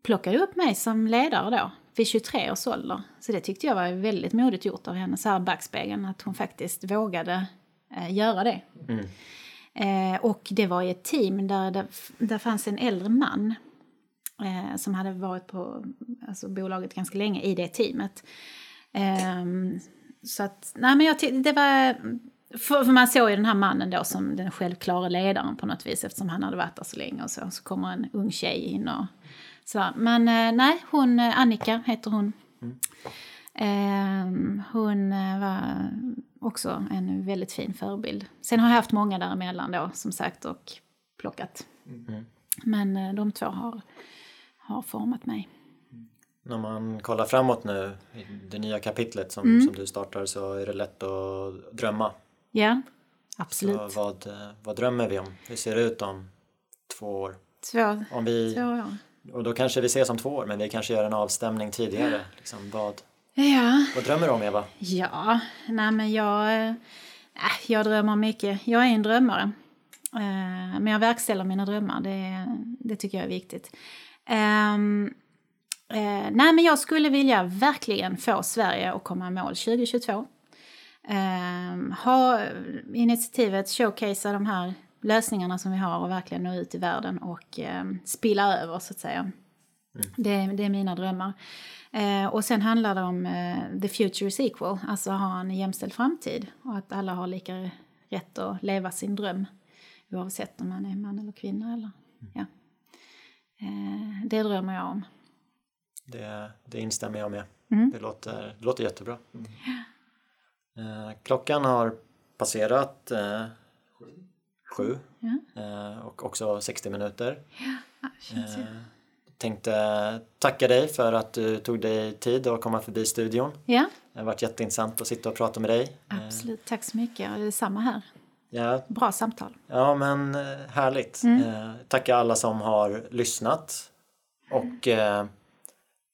plockade upp mig som ledare då, vid 23 års ålder. Så det tyckte jag var väldigt modigt gjort av henne, så här backspegeln, att hon faktiskt vågade göra det. Eh, och det var i ett team där det där fanns en äldre man eh, som hade varit på alltså, bolaget ganska länge i det teamet. Eh, så att, nej men jag det var... För, för man såg ju den här mannen då som den självklara ledaren på något vis eftersom han hade varit där så länge och så. Så kommer en ung tjej in och så. Men eh, nej, hon, eh, Annika heter hon. Mm hon eh, var också en väldigt fin förebild. Sen har jag haft många däremellan då som sagt och plockat. Men eh, de två har, har format mig. När man kollar framåt nu i det nya kapitlet som, Mm. som du startar så är det lätt att drömma. Ja, Så absolut. vad, eh, vad drömmer vi om? Hur ser det ut om två år? Två, Om vi, två år. och då kanske vi ses om två år men vi kanske gör en avstämning tidigare. Liksom, vad, Ja, vad drömmer du om Eva? ja. Nej men jag... Äh, jag drömmer mycket. Jag är en drömmare. Eh, men jag verkställer mina drömmar. Det, det tycker jag är viktigt. Eh, nej men jag skulle vilja verkligen få Sverige att komma i mål 2022. Ehm, ha initiativet, showcasea de här lösningarna som vi har och verkligen nå ut i världen och ehm, spilla över så att säga. Det, det är mina drömmar. Eh, och sen handlar det om eh, the future is equal, alltså ha en jämställd framtid och att alla har lika rätt att leva sin dröm oavsett om man är man eller kvinna. Eller, ja. eh, det drömmer jag om. Det, det instämmer jag med. Mm. Det, låter, det låter jättebra. Eh, klockan har passerat eh, sju Ja. eh, och också 60 minuter. Ja, känns ju. Eh, tänkte tacka dig för att du tog dig tid att komma förbi studion. ja, Det har varit jätteintressant att sitta och prata med dig. Absolut. Tack så mycket. Och det är samma här. ja, Bra samtal. ja, men eh, härligt. Eh, tacka alla som har lyssnat. Och eh,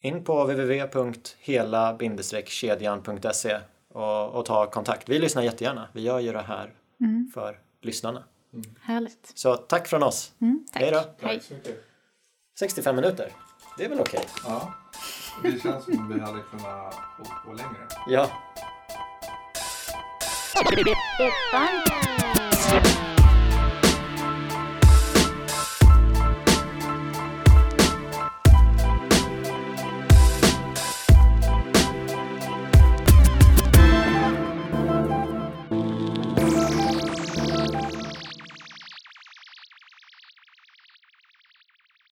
in på www.hela-kedjan.se och, och ta kontakt. Vi lyssnar jättegärna. Vi gör ju det här för lyssnarna. Härligt. Så tack från oss. Mm, tack. Hej då. Hej. Tack så mycket. 65 minuter. Det är väl okej? Ja. Det känns som vi hade kunnat hålla på längre. Ja.